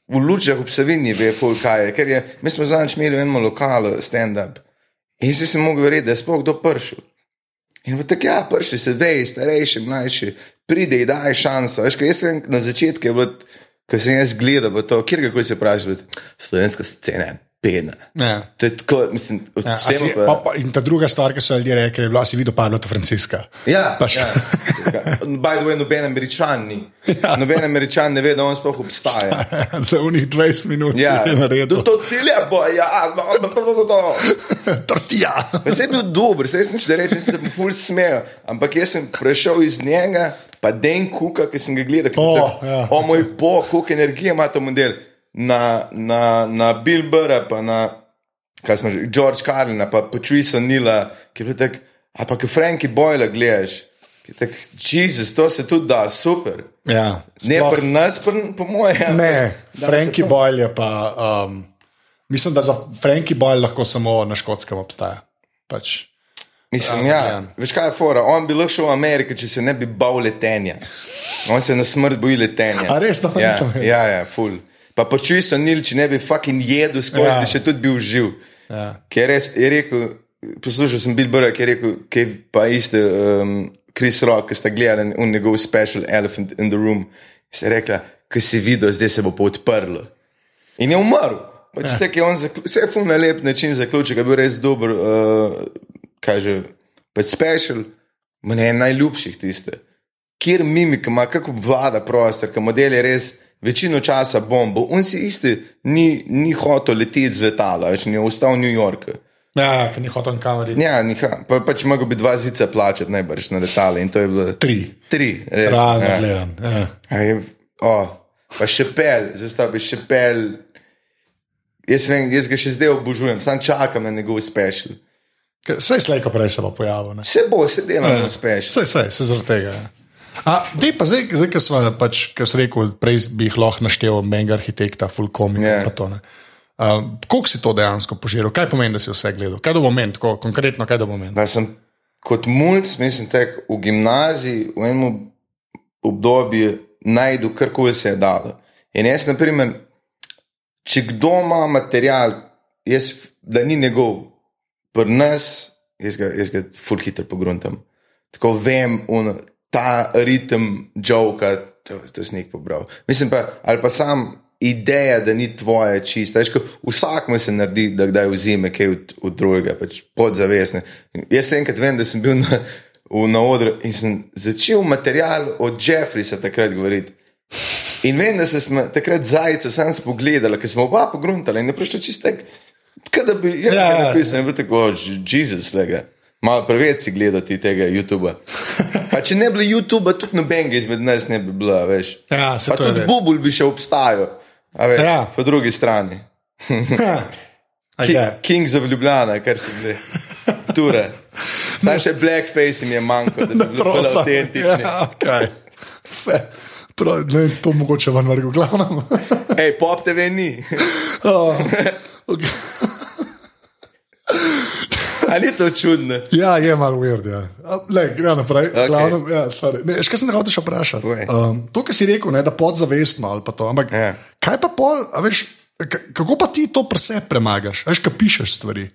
v lučah ob Savini ve, folk kaj je. Ker je, mi smo zadnjič imeli v enem lokalu stand-up in si se mogel verjeti, da je sploh kdo prišel. In v tako, ja, prišli se, vej, starejši, mlajši, pride, daj šanso. Veš, kaj jaz vem, na začetku je bilo, ko sem jaz gledal v to, kjer kako se vprašali, slovenska scena bedna. ja. To je tako, mislim, Ja, si, pa, pa, in ta druga stvar, ki so ljudje rekli, je bila, si videl Pablo Franciska. Ja, Pač- ja. By the way, noben američan ni. Ja. Noben američan ne ve, da on sploh obstaja. Za unih 20 minut Ja, je naredil. to ti lepo, ja, no, no, no. Tortija. Pa se je bil dober, se jaz nič ne rečem, se je ful smejal, ampak jaz sem prešel iz njega, pa Den Kuka, ki sem ga gledal, ki O, je tako, ja. o moj bog, koliko energije ima ta model. Na, na, na Bill Burra, pa na kaj smo že, George Carlina, pa Patrice Nila, ki je bil tak, a pa ki Frankie Boyle gledaš, ki je tak, Jezus, to se tudi da, super. Ja, Ne pri nas, pri, po mojem. Ne, Frankie se to- Boyle je pa. Um, mislim, da za Frankie Boyle lahko samo na škotskem obstaja. Pač. Mislim, Ja, ja, ja. veš kaj je fora? On bi lahko šel v Ameriko, če se ne bi bal letenja. On se na smrt boji letenja. A res, to pa ja, nisem ja, ja, ful. Pa počuj so nil, če ne bi fucking jedel skozi, Ja. bi še tudi bil živ. Ja. Ker je, res, je rekel, poslušal sem Bill Burr, ki je rekel, ki pa isto um, Chris Rock, ki sta gledali njegov special Elephant in the Room. Se je rekla, ki si videl, zdaj se bo pa odprlo. In je umrl. Pač ja. je on Vse je ful na lep način zaključil, je bil res dober, uh, kaže, pač special, meni je najljubših tiste. Kjer mimik ima, kako vlada prostor, ker model je res večino časa bombo. On si isti ni, ni hotel leteti z letala, več ni ostal v New Yorku. Ja, ker ni hotel kameri. Ja, niha, pa, pač mogo bi dva zica plačati najbrž na letale in to je bilo Tri. tri, res. Realno ja. gledam. Ja. A Je, oh, pa še pel, zdaj bi še pel. Jaz, vem, jaz ga še zdaj obožujem, sam čakam na njegov special. Saj slejko prej se bo pojavil. Ne? Vse bo, se dela na special. Saj, saj, se zaradi tega. Ja. Dej pa zdaj, zdaj ki smo pač, ki si rekel, prej bi jih lahko naštel, mega arhitekta, fulkomi. Ja. Yeah. Uh, Koliko si to dejansko požiral? Kaj pomeni, da si vse gledal? Kaj do moment, tako konkretno, kaj do moment? Da sem kot mulj, mislim, tek v gimnaziji v enem obdobju najdu karkoli se je dalo. In jaz, na primer, če kdo ima material, jaz, da ni njegov, pri nas, jaz ga, jaz ga full hitro pogruntam. Tako vem, un, ta ritem joka, to, to si nek pobral. Mislim pa, ali pa sam ideja, da ni tvoje čisto. Veš, Vsak mu se naredi, da kdaj vzime kaj od, od drugega, pač podzavestne. Jaz enkrat vem, da sem bil na, v, na odru in sem začel material od Jeffreysa takrat govoriti. In vem, da se smo takrat zajce sam spogledali, ker smo oba pogruntali in je prišlo čistek. Kaj da bi, ja, Ja, ja, ja. napisal, ja. tako, oh, Jezus, lega. Malo preveč si gledati tega YouTube. Pa če ne bi bilo YouTube, tudi nobenega izmed nas ne bi bilo, veš. Ja, pa tudi. Bubul bi še obstajal, a veš, Ja. po drugi strani. A Ki, je. Kings of Ljubljana, kar se bili. Ture. Zdaj še blackface jim je manjko, da bi bilo bolj Prosa. avtentični. Ja, okay. Prav, ne, to mogoče vam vrgo glavnem. Hej, pop TV ni. oh, okay. Ali ni to čudno? Ja, je malo weird. Ja. Le, gre naprej. Okej. Glavnem, ja, sorry. ne, še kaj sem te hotel še vprašati? Um, to, kar si rekel, ne, da podzavestno ali pa to. Ampak Ja. kaj pa pol, a veš, kako pa ti to pri sebi premagaš? Veš, kaj pišeš stvari.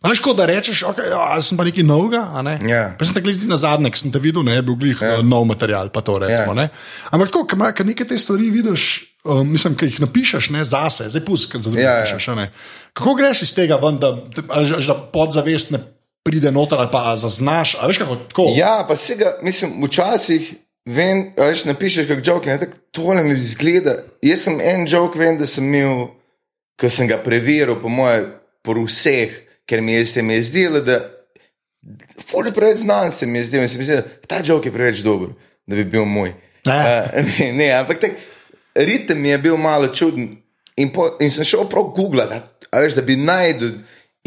Veš, kot da rečeš, okay, ja, jaz sem pa nekaj novega. Ne? Ja. Pa sem tako zdi na zadnje, ki sem te videl, ne je bil glih ja. nov material, pa to recimo. Ja. Ja. Ampak tako, ker nekaj te stvari vidiš, um, mislim, ki jih napišeš ne, zase, zdaj pusti, Ja, ja. pišeš. ne. Kako greš iz tega ven, da, da podzavest ne pride noter ali pa zaznaš, a veš kako tako. Ja, pa se ga, mislim, včasih vem, veš, napišeš joke in je tako, tole mi zgleda. Jaz sem en joke, vem, da sem imel, ko sem ga preveril, po moje, po vseh, ker mi je, se mi je zdelo, da fully preveč znan se mi je zdelo in se mi je zdelo, ta joke je preveč dober, da bi bil moj. Ja. Uh, ne, ne, ampak tak, ritem je bil malo čuden in, po, in sem šel prav googlati, veš, da bi najdel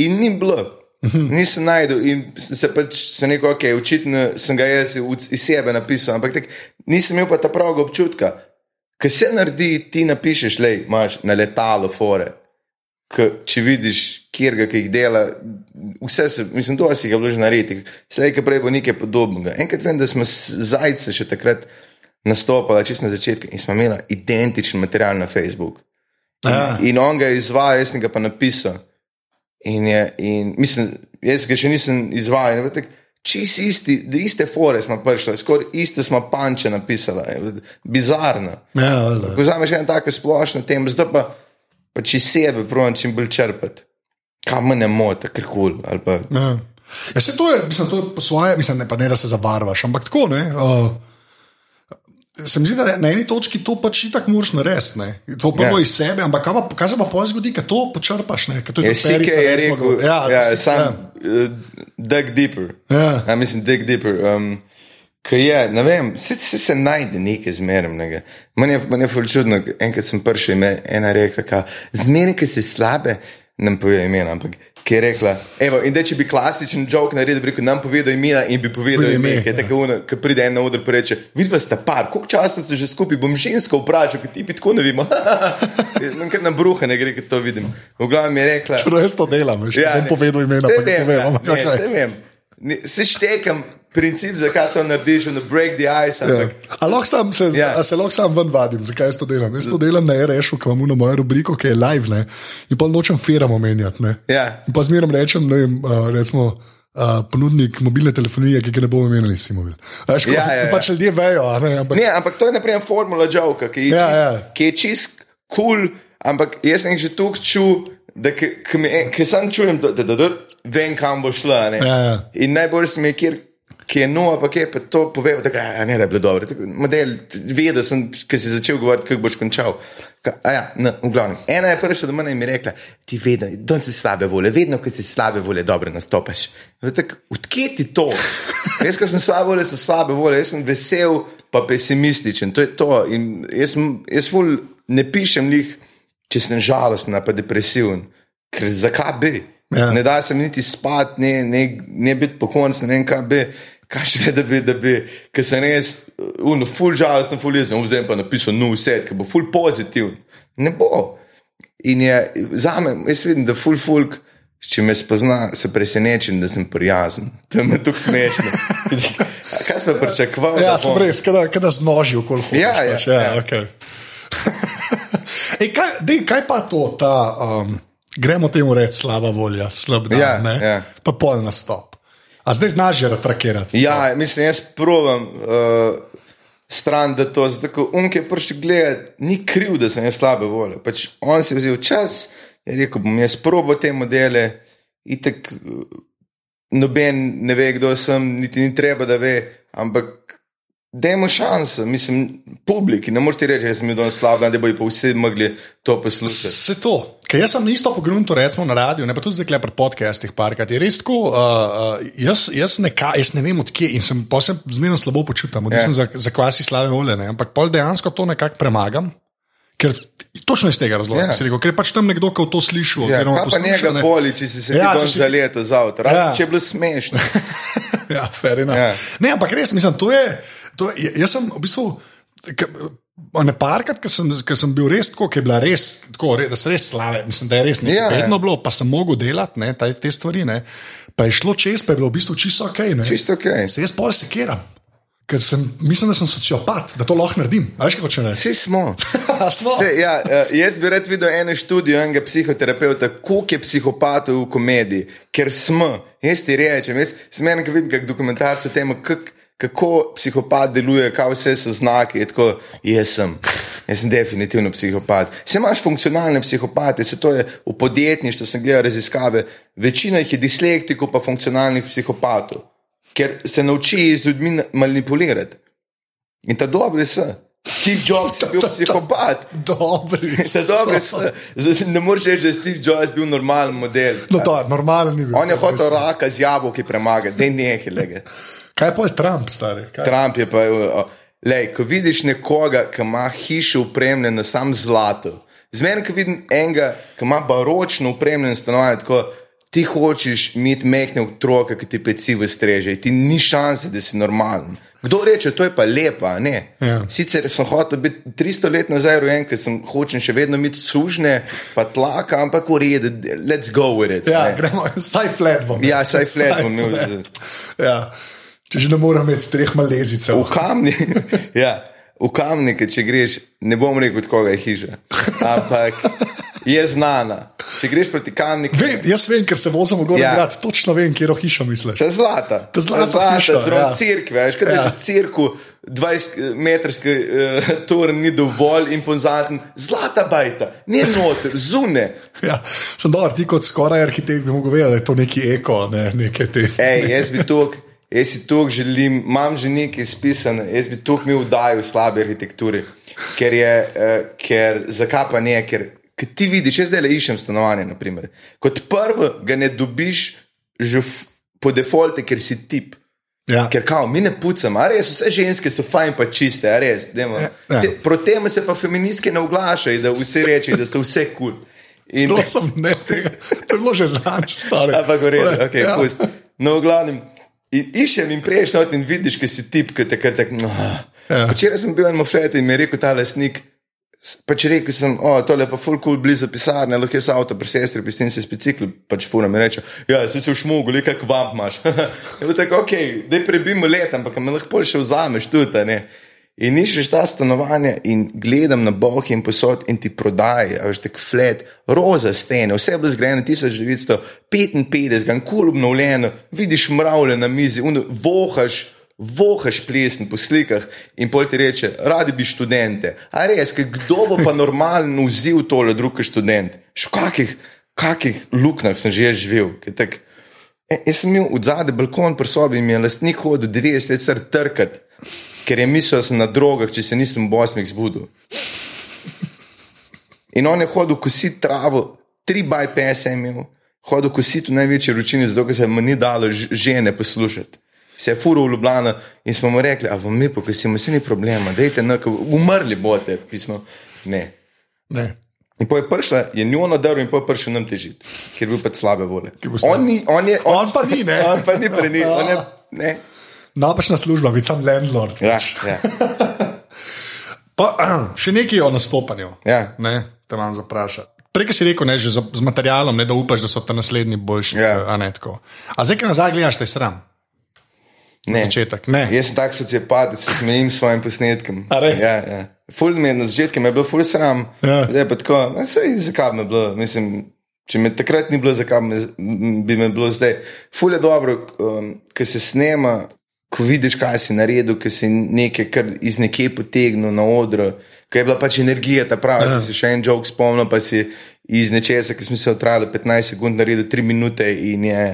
in ni bilo. Nisem najdel in sem se pač se rekel, ok, očitno sem ga jaz iz sebe napisal, ampak tak, nisem imel pa ta pravega občutka. Kaj se naredi, ti napišeš, le imaš na letalo fore. K, če vidiš, kjer ga jih dela, vse se, mislim, to si ga vloži na reti. Vse je prej bo nekaj podobnega. Enkrat vem, da smo zajce še takrat nastopali, čist na začetku in smo imeli identičen material na Facebooku. Ja. In on ga je izvajal, jaz sem ga pa napisal. In je, in mislim, jaz ga še nisem izvajal. Čist isti, da iste fore smo prišli, skoraj iste smo panče napisali, bizarno. Ja, valjda. Ko vzameš eno tako splošno temo, zdaj pa, pa če sebe pravim čim bolj črpati. Kam me ne moti, ker kul. ali pa- Ja. Ja, se to je, mislim, to je po svoje, mislim, ne, ne da se zabarvaš, ampak tako ne. Uh, Se mi zdi, da na eni točki to pač itak moraš narediti. ne. To prvo Ja. iz sebe, ampak kaj, pa, kaj se pa pol zgodi, ko to počrpaš? Ne? To Je tudi Sike Perica, je rekel, ja, ja, Sik- sam uh, dig deeper. Ja. Ja, mislim, dig deeper. Um, Kaj je, ne vem, se, se, se najde nekaj zmernega. Meni je, meni je ful čudno, enkrat sem prišel in ena rekla, zmeraj, ki si slabe, nam pove imena, ampak ki je rekla, evo, in da če bi klasičen joke naredil, bi rekel, nam povedal imena in bi povedal Povedal ime, ime, ki ja. tako, ono, ko pride en na oder, pa reče, vidva sta par, koliko časa ste že skupaj, bom žensko vprašal, ker ti bi tako ne vemo. Imam kar na bruhe, ne gre, ker to vidim. V glavnem je rekla, Čeprav jaz to delam, veš, ja, bom ne. povedal imena, ne vem, ja, ne, okej. saj vem. Ne, Se štekam princip, zakaj to narediš, na break the ice. Ja. Ampak, A lahko sam se, Ja. ja. se lahko sam ven vadim, zakaj jaz to delam? Jaz to delam na RS-u, ki imam na mojo rubriko, ki je live, ne? in pa nočem feram omenjati. Ne? Ja. In pa zmeraj rečem, ne vem, uh, recimo. Uh, ponudnik mobilne telefonije, ki ga ne bomo imeli, si mobil. Veš, Ja, ja, ja. Pač ljudje vejo, a ne, ampak Ne, ampak to je naprimer formula joka, ki je Ja, čist, ja. ki je čist cool, ampak jaz sem že tu čul, da ki- ki mi- ki sam čujem, da, da, da, da vem, kam bo šla. ne. Ja, ja. In najbolj se mi je, kjer, ki je nova, pa kje pa to pove, da ja, ne da je bilo dobro. Tako, Model, ve, da sem, ki si začel govoriti, kako boš končal. Ka, a ja, no, v glavnem. Ena je prišla do mene in mi rekla, ti vedno, da si slabe volje, vedno, ko si slabe volje, dobro nastopaš. Odkje ti to? Jaz, ko sem slabe volje, sem slabe volje, jaz sem vesel, pa pesimističen. To je to. In jaz, jaz ful ne pišem njih, če sem žalosten pa depresiven. Ker zakaj bi? Ja. Ne da se mi niti spati, ne, ne, ne biti po koncu, ne vem kaj bi. Kaj še ne, da bi, da bi, ker sem res, uno, full žalosten, full jezen, zdaj pa napisal nov set, ki bo full pozitiven. Ne bo. In je za me, jaz vidim, da full folk, če me spozna, se presenečen, da sem prijazen. To je tukaj smešno. Kaj sem pričakoval? ja, sem res, kada, kada znoži okoli hoče. Ja, ja, ja, ja. Okay. Ej, kaj, dej, kaj pa to, ta, um, gremo temu reči, slaba volja, slab dan, Ja, ne? ja. pa pol nastop. A zdaj znaš že retrakirati? Ja, mislim, jaz provam. Uh, stran, da to zdaj, unke je prišel gledati, ni kriv, da sem jaz slabe volje. Pač on si je vzel čas, je rekel, bom jaz probo te modele, itek noben ne ve, kdo sem, niti ni treba, da ve, ampak dajmo šanso, mislim, publiki, ne morete reči, da sem bil danes slab, da bojo pa vsi mogli to poslušati. Se to. Ker jaz sem isto pogrunto, recimo na radiju, ne pa tudi zdaj pri podcastih, parkrat je res tako. Uh, uh, jaz, jaz, neka, jaz ne vem odkje in sem posebej zmerno slabo počutim, da sem ja. za, za kvasi slave volje, ne? ampak pol dejansko to nekako premagam. Ker točno iz tega razloga, yeah. rekel, ker je pač tam nekdo, ki to sliši. Ja, pa njega ne boli, če si se ja, si... za leto zavod, ja. če je bilo smešno. ja, enough. Ja. Ne, ampak res, mislim, to je. To je jaz sem v bistvu. Ne parkrat, ker sem, sem bil res tako, ki je bila res tako, da se res slave, mislim, da je res nekaj. Ja, vedno bilo, pa sem mogel delati ne, te, te stvari. Ne. Pa je šlo čez, pa je bilo v bistvu čisto ok. Ne. Čisto ok. Se jaz pol sekiram. Ker sem, mislim, da sem sociopat, da to lahko naredim. Veš, kako če ne? Vsi smo. smo. Se, ja, uh, jaz bi rad videl eno študijo enega psihoterapeuta, koliko je psihopatov v komediji, ker smo. Jaz ti rečem, jaz sem enega videl, kako dokumentarce o tem, kak, kako psihopat deluje, kaj vse so znaki. Tako, jaz sem. Jaz sem definitivno psihopat. Se imaš funkcionalne psihopate, se to je v podjetništvu, sem gledal raziskave. Večina jih je dislektikov, pa funkcionalnih psihopatov ker se nauči z ljudmi manipulirati. In ta dobri so. Steve Jobs je bil psihopat. Dobri so. Dobri so. Ne moreš reči, da je Steve Jobs bil normalen model. No, to je normalen bil. On je hotel raka z jabolki premagati, da ne je. Kaj pa je Trump, stari? Kaj? Trump je pa. Lej, ko vidiš nekoga, ki ima hišo upremljeno sam zlato, zmeraj, ko vidim enega, ki ima baročno upremljeno stanovanje, tako ti hočeš imeti mehne otroke, ki ti pecivo streže, ti ni šanse, da si normalen. Kdo reče, to je pa lepa, ne. Ja. Sicer sem hotel biti 300 let nazaj rojen, ker sem hočen še vedno imeti sužne, pa tlaka, ampak v redu, let's go with it. Ja, ne. gremo, saj flat bom. Ja, saj flat bom. Ja. Če že ne morem imeti treh malezicev. V kamni. ja. V kamni, če greš, ne bom rekel, od koga je hiža. Ampak je znana. Če greš proti kamniku. Ve, jaz vem, ker se vozimo gor, ja. grad, točno vem, kje je hiša, misliš. To je zlata. To je zlata, zlata zelo ja. crkve. Veš, kaj ja. je crkvu, 20-metrski uh, tur ni dovolj impozaten. Zlata bajta, ne noter, zune. Ja, sem dober, ti kot skoraj arhitekt bi mogel vedeti, da je to neki eko, ne nekaj te. Ej, jaz bi tukaj. Jaz si tu želim, imam že nekaj spisano, jaz bi tu mi vdajal slabe arhitekturi. Ker je, uh, ker, zakaj pa ne, ker ki ti vidiš, jaz zdaj le iščem stanovanje. Naprimer. Kot prvo, ga ne dobiš že po defaultu, ker si tip. Ja. Ker kao, mi ne pucamo, a res vse ženske so fajn, pa čiste, a res. Ja. ja. Te, Proti temu se pa feministke ne oglašajo, da vse reče, da so vse kul. Cool. In to sem ne tega, to je bilo že zadnjič, stari. Ampak res, ok, ja. pust. No, v glavnem, iščem in prejš not in vidiš, ki si tip, ki te kar tak. No. Ja. Včeraj sem bil en moflet in mi je rekel ta lesnik. Pač rekel sem, o, tole pa full cool blizu pisarne, lahko jaz avto pri sestri, pistim se s bicikli, pač fura mi reče, ja, si se v šmugu, le kak vam imaš. Je bilo tako, ok, da prebimo let, ampak me lahko še vzameš tudi, ne. In nišeš ta stanovanja in gledam na boh in posod in ti prodaji, a veš, tak flat, roza stene, vse je bilo zgrajeno 1955, gan kul obnovljeno, vidiš mravlje na mizi, vohaš vohaš plesen po slikah in pol ti reče, radi bi študente. A res, kdo bo pa normalno vzel tole druge študente? Še v kakih, kakih luknjah sem že živel? Tak, e, jaz sem imel v zadnji balkon pri sobi in mi je lastnik hodil 90 let sr trkat, ker je mislil, da sem na drogah, če se nisem v Bosni zbudil. In on je hodil kositi travo, tri bypass je imel, hodil kositi v največji ročini, zato ker se mu ni dalo žene poslušati se je furo v Ljubljana in smo mu rekli, a vam mi pokasimo, se ni problema, dejte, no, umrli boste, pismo. Ne. ne. In po je prišla, je njo nadaril in po je prišel nam težiti, ker je bil pač slabe vole. On, ni, on, je, on, on pa ni, ne. On pa ni pre njih. Napačna služba, biti sam landlord. Ja, ja. pa, še nekaj o nastopanju. Ja. Ne, te imam zaprašati. Prej si rekel, ne, z, z materialom, ne, da upaš, da so ti naslednji boljši. Ja. A, a zdaj, ki nazaj gledaš, te sram. Ne. Začetek, ne. Jaz sem tak sociopat, da se smejim s svojim posnetkom. Ja, ja. Ful mi je na začetku, me je bilo ful sram. Ja. Zdaj pa tako, sej, zakaj me je bilo. Mislim, če me takrat ni bilo, zakaj me, bi me bilo zdaj. Ful je dobro, um, ker se snema, ko vidiš, kaj si naredil, ki si nekaj kar iz nekje potegnil na odru, ki je bila pač energija ta prava. Ja. Si še en jok spomnil, pa si iz nečesa, ki smo se otrajali 15 sekund, naredil 3 minute in je.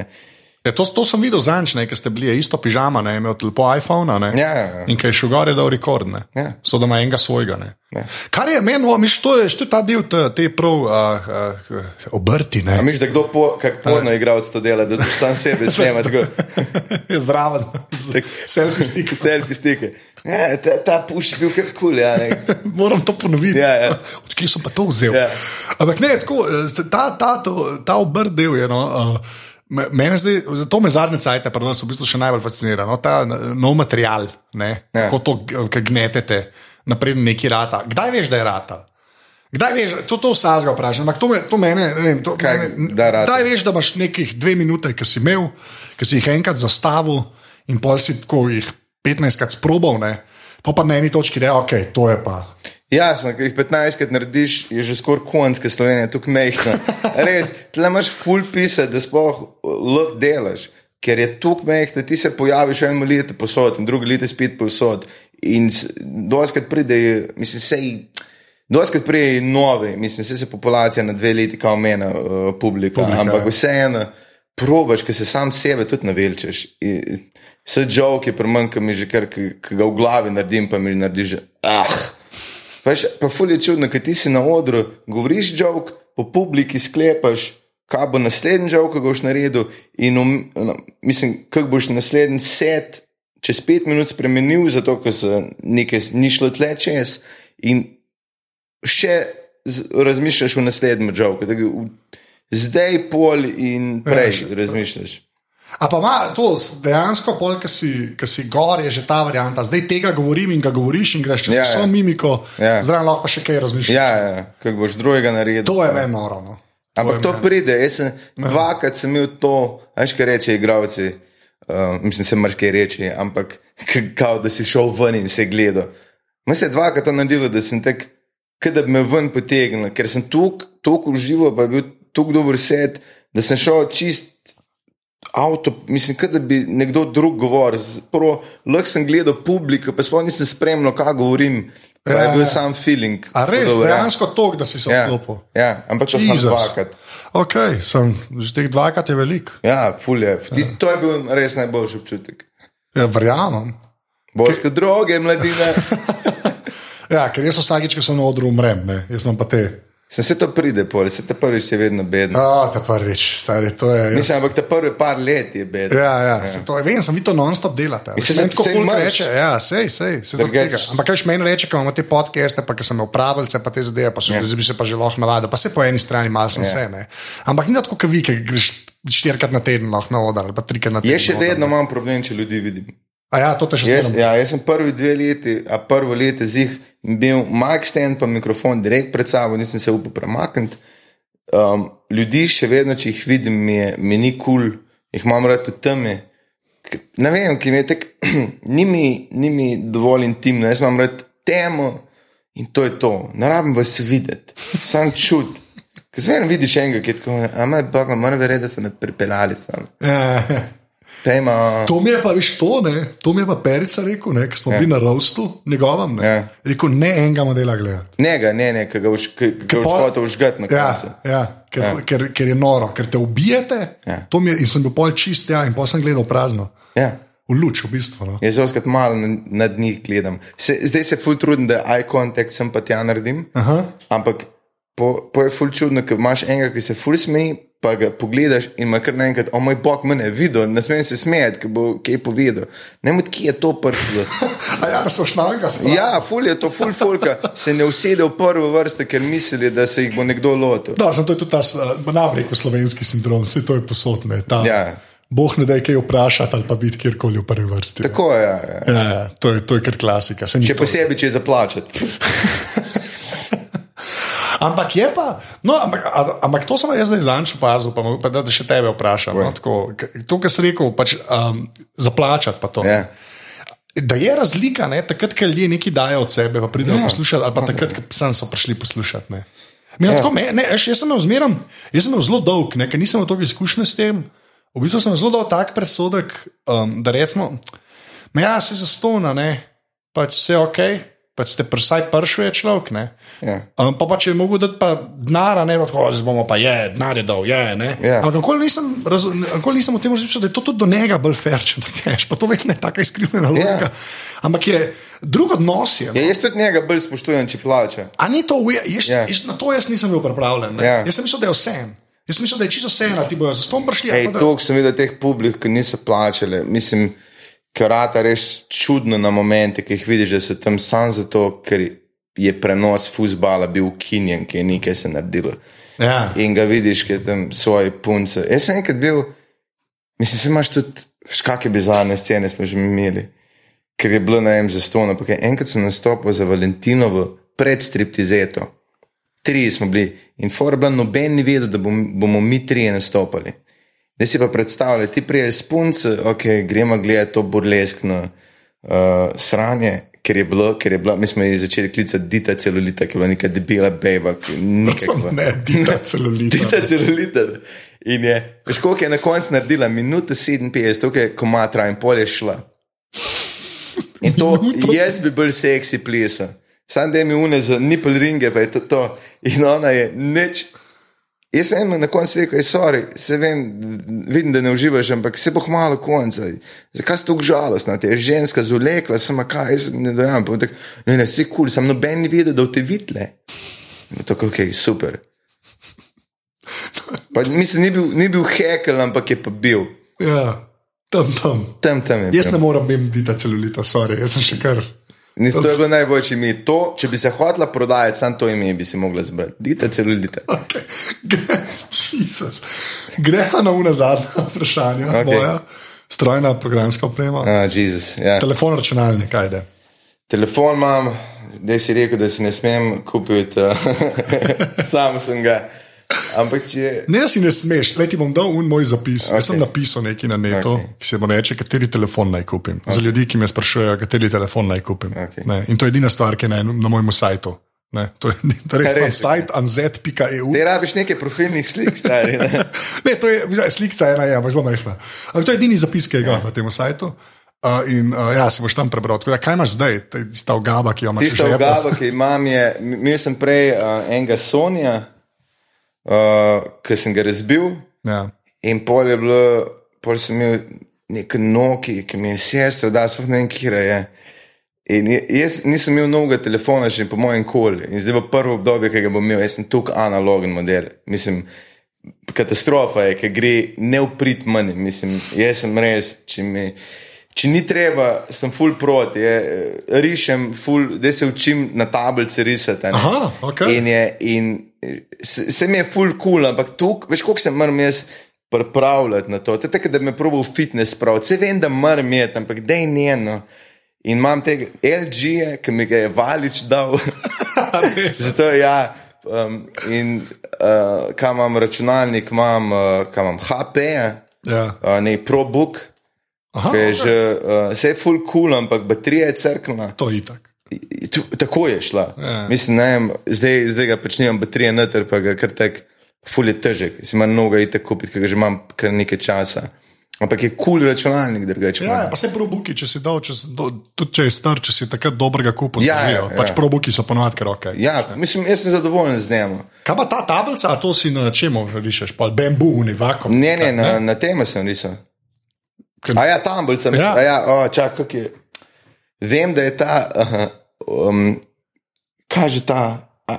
Ja, to, to sem videl zanč, ki ste bili isto pižama, ne, imel po iPhonu. Ja, ja, ja. In kaj še gore, da je rekord. Ja. So da ima enega svojega. Ja. Kar je meni, miš, to, je, to je ta del te, te prav uh, uh, obrti. Miš, da kdo po, kak porno igralec to dela, da sam sebe snema. je zdraven, selfie stike. selfie stike. Ja, ta, ta puš je bil kar kul. Cool, ja, Moram to ponoviti. Ja, ja. Odkje sem pa to vzel? Ja. Ampak ne, tako, ta, ta, ta, ta obrt del je. No, uh, Mene zdaj, zato me zadnje cajtke, pa nas v bistvu še najbolj fascinira. No, ta nov material, ne, ja. kako to gnetete, naprej neki rata. Kdaj veš, da je rata? Kdaj veš, to, to vsaj vprašam, ampak to, me, to mene, ne vem, to, Kaj, mene, da kdaj veš, da imaš nekih dve minute, ki si imel, ki si jih enkrat zastavil in pol si tako jih 15krat sprobal, ne, pa pa na eni točki reče, ok, to je pa. Jasno, ki jih 15krat narediš, je že skoraj konjske Slovenije, tukaj mehko. Res, tle imaš full pisa, da sploh lahko delaš, ker je tukaj mehko, ti se pojaviš eno leto posod in drugo leto spet posod. In doskrat pride, mislim, sej. Doskrat prije nove, mislim, se populacija na dve leti kao mena uh, publika, publika, ampak ja. vseeno probaš, ker se sam sebe tudi navelčeš. Vse joke je premanjka mi že kar, ki ga v glavi naredim, pa mi narediš, ah. Veš, pa ful je čudno, ker ti si na odru, govoriš jok, po publiki sklepaš, kaj bo naslednji jok, ki ga boš naredil. In um, no, mislim, kaj boš naslednji set čez pet minut spremenil, zato ker se nekaj ni šlo tle čez. In še razmišljaš o naslednjem joku. Zdaj pol in prej ja, razmišljaš. A pa ima to dejansko, pol, ki si, si gor, je že ta varianta. Zdaj tega govorim in ga govoriš in greš čez ja, vso ja. mimiko, ja. zdaj lahko pa še kaj razmišljaš. Ja, ja. kaj boš drugega naredil. To je meni noro. No. Ampak to, to pride, jaz sem ja. dvakrat sem imel to, veš kaj reče, igravci. Uh, mislim, se marsikaj reči, ampak kao, da si šel ven in se gledal. Moj se je dvakrat to naredilo, da sem tek, da bi me ven potegnil, ker sem tukaj užival, pa je bil tukaj dober set, da sem šel čist avto, mislim, da bi nekdo drug govoril. Lahko sem gledal publiko, pa sploh nisem spremljal, kaj govorim. Ja, je bil ja. sam feeling. A res, dobro, dejansko ja. to, da si se odklopil. Ja, ja, ampak to sem dvakrat. Ok, sem, že teh dvakrat je velik. Ja, fulje. Ja. To je bil res najboljši občutek. Ja, verjamem. Božke Ke... droge, mladine. ja, ker jaz vsakič, ko sem na odru, umrem, ne? jaz imam pa te. Se, se to pride, pol, se te prvič je vedno bedno. Ja, te prvič, stari, to je. Mislim, ampak te prve par let je bedno. Ja, ja, ja. Se to vem, sem videl non-stop delati. Se sem tako kul reče, ja, sej, sej, se to tega. Ampak kaj še meni reče, ko imamo te podcaste, pa ki sem imel pravilce, pa te zadeve, pa so ja. bi se pa že lahko navadil, pa se po eni strani malo sem ja. se, ne. Ampak ni tako, kot vi, ki greš štirikrat na teden lahko na odar, ali pa trikrat na teden. Je še vedno imam problem, če ljudi vidim. A ja, to te še jaz, ja, jaz sem prvi dve leti, a prvo leto zih bil mic stand, pa mikrofon direkt pred sabo, nisem se upal premakniti. Um, ljudi še vedno, če jih vidim, mi, je, mi ni kul, cool, jih imam rad v temi. Ne vem, ki mi je tako, ni, ni mi dovolj intimno, jaz imam rad temo in to je to. Ne rabim vas videti, sam čut. Ker zmeraj vidiš enega, ki je tako, a me je bog, moram verjeti, da ste me pripeljali tam. Pejma. To mi je pa viš to, ne? to mi je pa Perica rekel, ker smo ja. bili na rostu, njegovem. Ne? Ja. Rekel, ne enega modela gledati. Ne, ne, ne, ki ga hočeš užgati na ja, koncu. Ja, ker, ja. Ker, ker je noro, ker te ubijete. Ja. Je, in sem bil pol čist, ja, in pa sem gledal prazno. Ja. V luč, v bistvu. No. Jaz zelo malo nad njih gledam. Se, zdaj se ful trudim, da eye contact sem pa tja naredim. Aha. Ampak po, po je ful čudno, ker imaš enega, ki se ful smeji pa ga pogledaš in ima kar naenkrat, o moj bog, me je videl, ne smem se smejati, ker bo kaj povedal. Ne vem, kje je to prišlo. ja, da so šnanga. Ja, ful je to, ful fulka se ne usede v prvo vrsto, ker misli, da se jih bo nekdo lotil. Da, to je tudi ta navrik v slovenski sindrom, vse to je posodne. Ja. Boh ne da je kaj vprašati ali pa biti kjerkoli v prvi vrsti. Tako je. Ja, ja. Ja, to, je to je kar klasika. Če posebej, če je zaplačati. Ampak je pa, no, ampak, ampak to sem jaz zdaj zanj opazil, pa, pa da, da še tebe vprašam. No, tako, to, kar si rekel, pač, um, zaplačati pa to. Yeah. Da je razlika, ne, takrat, ko ljudje nekaj dajo od sebe, pa pridejo yeah. poslušati, ali pa takrat, ko sem so prišli poslušati. Ne. Ja. Tako, me, ne, jaz, jaz sem imel zmeram, jaz sem imel zelo dolg, ker nisem imel toliko izkušnje s tem. V bistvu sem zelo dolg tak presodek, um, da recimo. Ma ja, se zastona, ne, pač vse ok, pač ste vsaj pršuje človek, ne. Ja. Um, pa, pa če je mogoče dati pa denara, ne, tako zdaj bomo pa je, denar je dal, je, ne. Ja. Ampak nikoli nisem, nikoli nisem o tem razmišljal, da je to tudi do njega bolj fair, če ne keš, pa to vedno je taka izkrivljena logika. Ja. Ampak je drug odnos je. Ja, jaz tudi njega bolj spoštujem, če plača. A ni to, jaz, Ja. jaz, na to jaz nisem bil pripravljen. ne. Ja. Jaz sem mislil, da je vse. Jaz sem mislil, da je čisto vse, da ti bojo za ston prišli. Ej, pa da- toliko sem videl teh publik, ki niso plačali. Mislim, karata res čudno na momente, ki jih vidiš, da so tam samo zato, ker je prenos fusbala bil ukinjen, ki je nekaj se naredilo. Ja. In ga vidiš, ki je tam svoje punce. Jaz sem enkrat bil, mislim, se imaš tudi, veš, kakšne bizarne scene smo že imeli. Ker je bilo na enem zastonu. Enkrat sem nastopil za Valentinovo pred striptizeto. Tri smo bili in for je bila noben ni vedel, da bom, bomo mi trije nastopali. Zdaj si pa predstavljaj, ti prijeli s punce, ok, gremo gledati to burleskno uh, sranje, ker je bilo, ker je bila, mi smo začeli klicati Dita celulita, ki je bila neka debela beba. Sem ne, dita celulita. Dita celulita. In je, veš, koliko je na koncu naredila, minuta 57, tukaj je komatra in pol je šla. In to, Minuto jaz bi bil seksi plesa. Sam da mi une za nipel ringe, pa je to to. In ona je nič. Jaz sem eno na koncu rekel, sorry, se vem, vidim, da ne uživaš, ampak se bo malo konca. Zakaj si tako žalostna? Te je ženska zulekla, sem kaj, jaz ne dojam. Tak, ne, ne, vsi kul, cool, sem noben ni videl, da v te vidle. Tako, ok, super. Pa, mislim, ni bil, ni bil hekel, ampak je pa bil. Ja, tam, tam. Tam, tam. Jaz bil. ne morem biti dita celulita, sorry, jaz sem še kar. Nis, to je bilo najboljše ime. To, če bi se hotela prodajati, samo to ime bi si mogla zbrati. Dita celulita. Okay. Gre, Jesus. Gremo na una zadnja vprašanja, Okej. okay. moja strojna programska oprema. Ah, Jezus. Ja. Telefon, računalnik, kaj je. Telefon imam, zdaj si rekel, da si ne smem kupiti, uh, sam sem ga. Ampak če. Ne, si ne smeš, le ti bom dal un moj zapis. Okay. Jaz sem napisal nekaj na netu, Okej. okay. ki se mu reče, kateri telefon naj kupim. Okay. Za ljudi, ki me sprašujejo, kateri telefon naj kupim. Okej. Ne, in to je edina stvar, ki je na, na mojem sajtu. Ne, to je to res Res, imam sajt anz.eu. Te rabiš nekaj profilnih slik, stari. Ne? Ne, to je slikca ena, je, ampak zelo majhna. Ampak to je edini zapis, ki ga na tem sajtu. Uh, in uh, ja, si boš tam prebral. Tako Da, kaj imaš zdaj, ta ugaba, ki jo imaš Tista že ugaba, ki imam, je, imel sem prej uh, enega Sonja, uh, ki sem ga razbil. Ja. In pol je bilo, pol sem imel nek noki, ki mi je sestra, da sploh ne vem, kje je. In jaz nisem imel novega telefona, že po mojem koli. In zdaj bo prvo obdobje, ki ga bom imel, jaz sem tukaj analogen model. Mislim, katastrofa je, ker gre ne uprit manj. Mislim, jaz sem res, če mi. Če ni treba, sem full proti, je, rišem, full, da se učim na tablice risati. Aha, okej. In, je, in se, se mi je full cool, ampak tukaj, veš, koliko se moram jaz pripravljati na to. To je tako, da me probo fitness prav. Vse vem, da moram imeti, ampak da je njeno. In imam tega LG, -je, ki mi ga je valič dal. Zato ja. Um, in uh, kam imam računalnik, imam, uh, kam imam HP, Ja. uh, ne ProBook, Aha, ki je okay. že uh, vse full cool, ampak baterija je crkvena. To je itak. Tako je šla. Ja. Mislim, ne vem, zdaj, zdaj ga pač nimam baterije noter, pa ga kar tek, ful je težek. Si imam mnogo itek kupiti, ker ga že imam kar nekaj časa. Ampak je kul cool računalnik, drugače. Ja, pa se probuki, če si dal, če, si do, tudi če je star, če si takrat dobrega kupa, Ja, zdržijo. ja, Pač ja. probuki so ponovadi kar ok. Ja, mislim, jaz sem zadovoljen z njim. Kaj pa ta tablica, a to si na čemu rišeš, pa bambu, ni vakum. Ne, ne, na, na teme sem risal. Ker- A ja, tambulca, mislim. Ja. Ja, ja o, čak, kako je. Vem, da je ta, aha, um, kaže ta. a,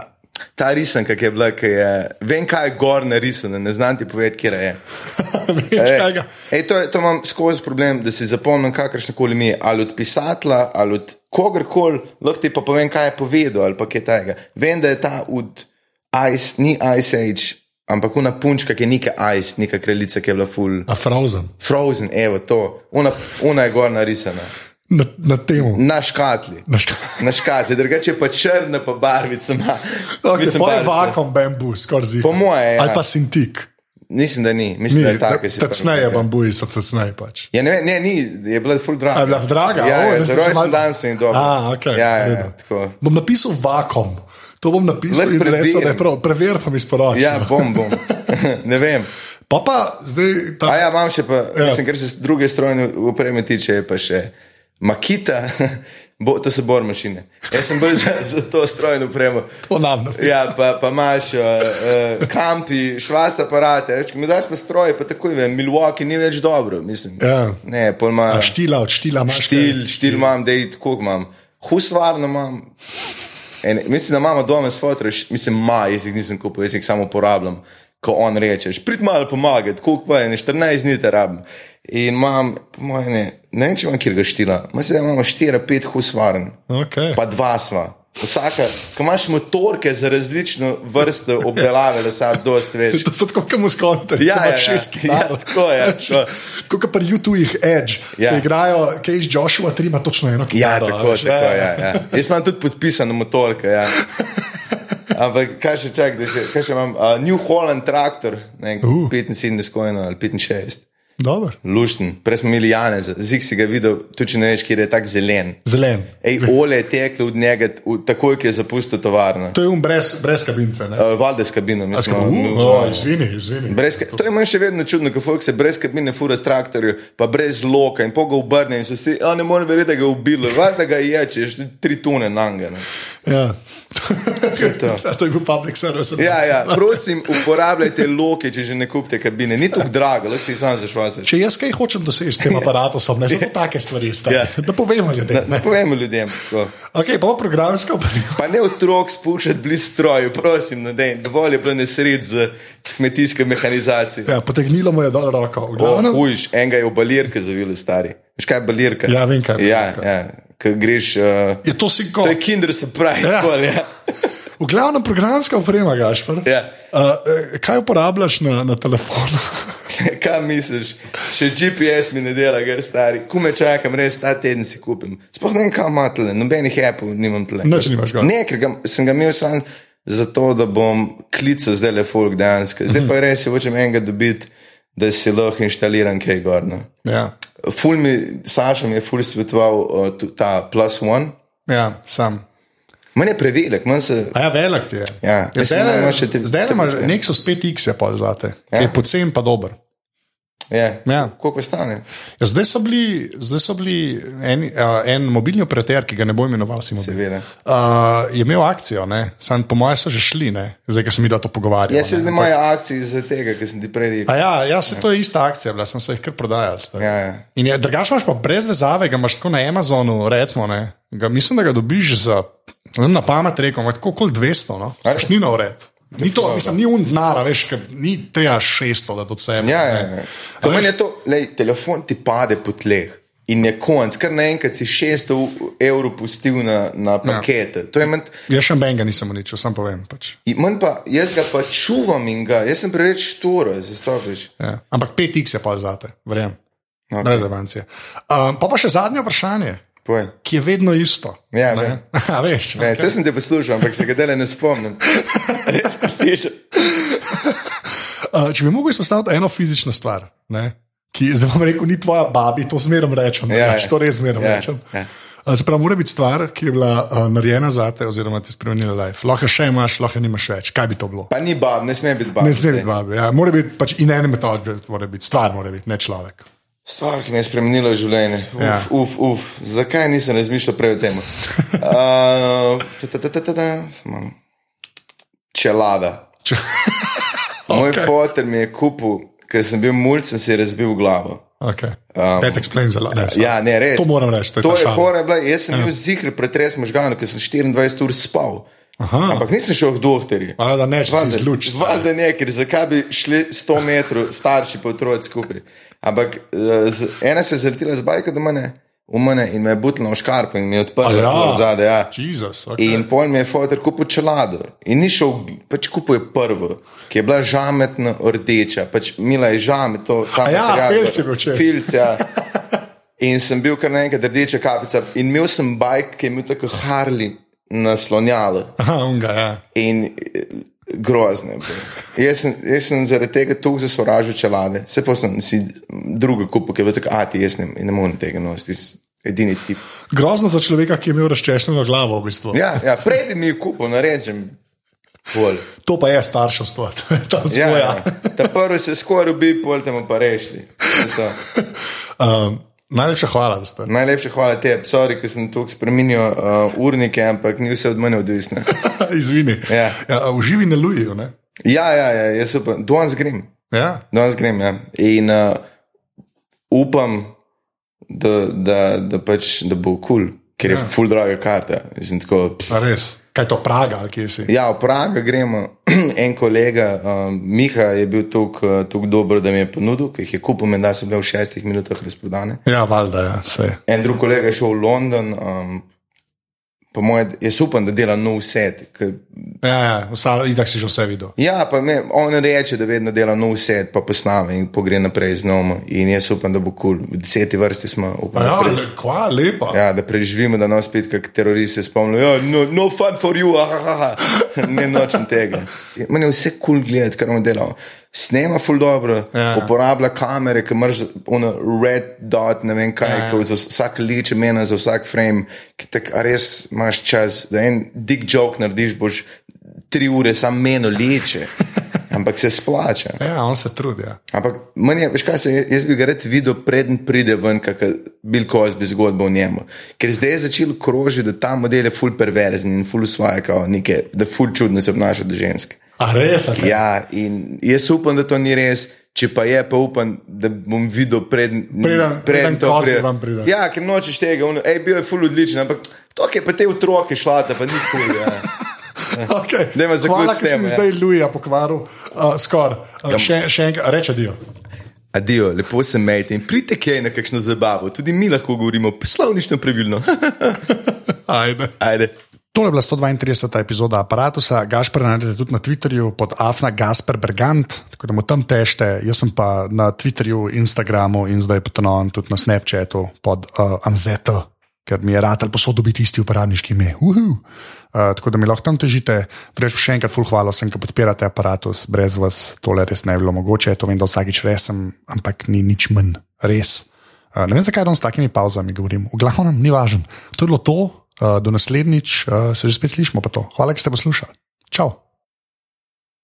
Ta risanka, ki je bila, ki je. Vem, kaj je gor narisano, ne znam ti povedati, kje je. Kaj ga. Ej, to, je, to imam skozi problem, da si zapomnim kakršne koli mi je, ali od pisatla, ali od kogarkoli, lahko ti pa povem, kaj je povedal, ali pa kaj tega. Vem, da je ta od Ice, ni Ice Age, ampak una punčka, ki je neka Ice, neka kraljica, ki je bila full. A frozen. Frozen, evo to, una, una je gor narisana, Na, na temu. na škatli. Na šta. Na škatli, drugače je pa črna, pa barvica ima. Okay, Mislim, pa je vakum bambu, skoraj zig. Po moje, ja. Ali pa sintik. Mislim, da ni, mislim, Ni, da je tako. Tecneje prvo- bambuji so tecneje pač. Ja, ne, ne, ni, je bila full draga. Je bila draga? Ja, O, ja, za sem se malo- dan sem jih dobil. A, ok. Ja, ja, ja, tako. Bom napisal vakum. To bom napisal in rekel, da je prav. Prever pa mi sporoči. Ja, bom, bom. ne vem. Pa pa zdaj ta. A ja, imam še pa, Ja. mislim, kar se druge strojne opreme tiče, je pa še Makita, bo, to so bor mašine. Jaz sem bolj za, za to strojno upremo. Ponavno. Ja, pa, pa imaš uh, uh, kampi, švas aparate. Reč, mi daš pa stroje, pa tako je. Milwaukee ni več dobro. Mislim. Ja. Ne, pol ima. A štila, od štila imaš. Štil, štil imam, je tako imam. Husvarno imam. En, mislim, da imamo doma s fotorji, mislim, ma, jaz jih nisem kupil, jaz jih samo uporabljam. Ko on reče, prid malo pomagati, koliko pa je, ne 14 dni te rabim. In imam, po mojem, ne, ne vem, če imam kjer ga štila, mislim, da imamo 4-5 husvarn, Okay. pa dva sva. Vsaka, ko imaš motorke za različno vrsto obdelave, da se dosti veš. To so tako kot muskonter. Ja, ja, ja, ja, tako je. tako. Kot pri YouTubeh Edge, Ja. ja. ki igrajo Cage Joshua 3, ima točno eno Ja, kitaro, a tako, tako ja, ja. Jaz imam tudi podpisano motorke. Ja. Ampak kaj še čak, da še, kaj še imam? Uh, New Holland traktor, ne, Uh. 75 kojno ali 65. Dobro. Lušten, prej smo imeli Janeza, zig si ga videl, tudi če ne veš, kje je tako zelen. Zelen. Ej, ole je teklo od njega, takoj, ki je zapustil tovarno. To je um brez, brez kabince. ne? Uh, Valde s kabino, mislim. skoro, no, uh, izvini, izvini. Brez, ka- to je meni še vedno čudno, ko folk se brez kabine fura s traktorjem, pa brez loka in poga obrne in so vsi, a ne morem verjeti, da ga je ubilo, valjda ga je, če je tri tune nanga. Ne. Ja. To. Ja, to je bil public service. Ja, ja, prosim, uporabljajte loke, če že ne kupite kabine. Ni tako drago, lahko si sam zašvasiš. Če jaz kaj hočem doseči s tem aparatom, ne zato take stvari, stari. Ja. da povemo ljudem. Ne Ne. povemo ljudem. tako. Okay, pa programska oprema. Pa ne otrok spuščati blizu stroju, prosim, no, dej, dovolj je bilo nesreč z kmetijsko mehanizacijo. Ja, potegnilo mu je dol roko. Ujš, enega je v balirke zavili stari. Veš kaj je balirka? Ja, vem, kaj je Ja, balirka. ja, ko greš. Uh, je to si kot. to je Kinder Surprise, Ja. ja. ja. V glavnem programska oprema, Gašpor. Ja. Uh, kaj uporabljaš na, na telefonu? Kaj misliš, še GPS mi ne dela, ker stari, kume čakam, res ta teden si kupim. Sploh ne vem, kam ima tle, nobenih appov nimam tle. Nič nimaš gor. Ne, ker ga, sem ga imel sam zato, da bom klical zdaj le folk dejansko. Zdaj pa je res, če hočem enega dobiti, da si lahko inštaliram kaj gor. No. Ja, Ful mi, Saša mi je ful svetoval uh, ta plus one. ja sam. Manj je prevelik, manj se. A ja, velik ti je. Ja, ja da imaš še te- zdaj imaš počke. Nexus 5X, je pa zate, ja. Je pocen pa dober. Ja. Ja. Koliko stane? Ja, zdaj so bili, zdaj so bili en, uh, en mobilni operater, ki ga ne bo imenoval Simon. Seveda. Uh, je imel akcijo, sam po mojem so že šli, ne? zdaj, ker sem jih to pogovarjal. Jaz se ne. imajo akcij za tega, ker sem ti prej rekel. Ja, ja, se to je ista akcija, bila sem se jih kar prodajal. stari. Ja, ja. In je, drugač imaš pa brez vezave, ga imaš tako na Amazonu, recimo, ne, ga, mislim, da ga dobiš za, na pamet rekel, ima tako kot 200, no, Ali? ni na ured. Ni to, mislim, ni un nara, veš, ni treba 600, da to sebe. Ja, ja, ja. To meni je to, lej, telefon ti pade po tleh. In je konc, kar naenkrat si 600 evrov pustil na, na pakete. Ja. To je manj, Jaz še benga nisem uničil, sam povem. Pač. manj pa, jaz ga pa čuvam in ga, jaz sem preveč štoro, zastopiš. Ja. Ampak 5x je pa zate, verjamem. Ok. Okay. Brez avancije. Um, pa pa še zadnje vprašanje, Povej. ki je vedno isto. Ja, ne? A, veš, Ne, okay. sem te poslušal, ampak se ga dele ne spomnim. Res poslušam. Uh, če bi mogel izpostaviti eno fizično stvar, ne, ki zdaj bom rekel, ni tvoja babi, to zmeraj rečem. Ja, Ja, ja. to res zmeraj Ja, rečem. ja. Se pravi, mora biti stvar, ki je bila uh, narejena za te, oziroma ti spremenila life. Lahko še imaš, lahko nimaš več. Kaj bi to bilo? Pa ni bab, ne sme biti bab. Ne sme biti babi. Ja. Mora biti pač in ene metode, mora biti stvar, mora biti, ne človek. Stvar, ki mi je spremenila življenje. Uf, Ja. ja. uf, uf. Zakaj nisem razmišljal prej o tem? Uh, Čelada. Če, Moj okay. fotor mi je kupil, ker sem bil mulj, sem si razbil glavo. okay. Um, That explains a lot. Ne. Ja, ne, res. To moram reči, to je To je bila, jaz sem bil zihar pretres možganov, ker sem 24 ur spal. Aha. Ampak nisem šel k. Valjda, da ne, če si izluč. Valjda ne, ker zakaj bi šli 100 metrov starši pa otroci skupaj. Ampak eh, z, ena se je zaletela z bajko do mene, v mene in me je butila v škarpo in mi je odprla Ja. zadaj. Ja. Jezus, okay. In pol mi je fotor kupil čelado. In ni šel, pač kupil je prvo, ki je bila žametna rdeča, pač mila je žamet, to ta A ja, material, filc je bil čez. Filc, ja. In sem bil kar naenkrat rdeča kapica. In imel sem bajk, ki je imel tako Harley naslonjalo. Aha, unga, ja. In eh, grozne. Jaz sem, jaz sem zaradi tega tu zasvoražil čelade. Se pa sem si drugo kupil, ker je bilo tako, a ti jaz ne, ne morem tega nositi. Edini tip. Grozno za človeka, ki je imel razčešeno glavo, v bistvu. Ja, ja prej bi mi jo kupil, narečem. Pol. To pa je starševstvo, to je ta Ja, vzgoja. ja. Ta prvi se skoraj ubi, pol temu pa rešili. Um, Najlepša hvala, da ste. Najlepša hvala tebi, sorry, ker sem tukaj spremenil uh, urnike, ampak ni vse od mene odvisno. Izvini. Ja. Ja, v živi ne lujijo. Ne? Ja, ja, ja, jaz upam, danes grem. Ja. Danes grem, ja. In uh, upam, da, da, da, pač, da bo kul, cool, ker je Ja. full draga karta. Tako, pff. A res. Kaj je to Praga ali kje si? Ja, v Praga gremo. en kolega, um, Miha, je bil tako uh, dober, da mi je ponudil, ker jih je kupil, menda so bile v šestih minutah razprodane. Ja, valjda, ja, vse. En drug kolega je šel v London, um, po mojem, jaz upam, da dela nov set. Ker, Ja, ja, itak si že vse videl. ja, pa me, on reče, da vedno dela nov set, pa posname in pogre naprej z nomo. In jaz upam, da bo kul. Cool. V deseti vrsti smo, upam, Ja, pre, le, kva, lepa. ja, da preživimo, da nas spet kak teroristi spomnijo. Ja, no, no fun for you, ahaha. ne nočem tega. Meni je vse kul cool gledati, kar on dela. Snema ful dobro, Ja. ja. uporablja kamere, ki imaš ono red dot, ne vem kaj, Ja, ja. za vsak liče mena, za vsak frame, ki tak res imaš čas, da en dick joke narediš, boš tri ure sam meno liče, ampak se splača. Ja, on se trudi. Ja. Ampak meni veš kaj se, jaz bi ga rad videl, preden pride ven, kakšna Bill Cosby zgodba o njemu. Ker zdaj je začel krožiti, da ta model je full perverzen in full usvaja, kao neke, da full čudno se obnaša do ženske. A res? Ja, in jaz upam, da to ni res. Če pa je, pa upam, da bom videl preden, Preden- preden to Cosby pride. vam pride. Ja, ker nočeš tega, ono, ej, bil je full odličen, ampak to, ki je pa te otroke šlata, pa ni kul. Cool, ja. Okay. Hvala, ker si tem, mi ja. zdaj Luija pokvaril. Uh, Skoraj. Uh, še, še enkrat, reče dio. Adijo, lepo se majte in pridite kaj na kakšno zabavo. Tudi mi lahko govorimo poslovnično pravilno. Ajde. Ajde. To je bila 132. epizoda aparata. Gašpr najdete tudi na Twitterju pod Afna Gasper Bergant, tako da mu tam tešte. Jaz sem pa na Twitterju, Instagramu in zdaj potonovan tudi na Snapchatu pod uh, Anzeto, ker mi je rad ali posodobiti isti uporabniški ime. Uh, tako da mi lahko tam težite. Reč še enkrat, full hvala vsem, ki podpirate aparatus. Brez vas tole res ne bi bilo mogoče. To vem, da vsakič resem, ampak ni nič manj. Res. Uh, ne vem, zakaj danes s takimi pauzami govorim. V glavnem, ni važno. To je bilo to. Uh, do naslednjič uh, se že spet slišimo. pa to. Hvala, da ste poslušali. Čau.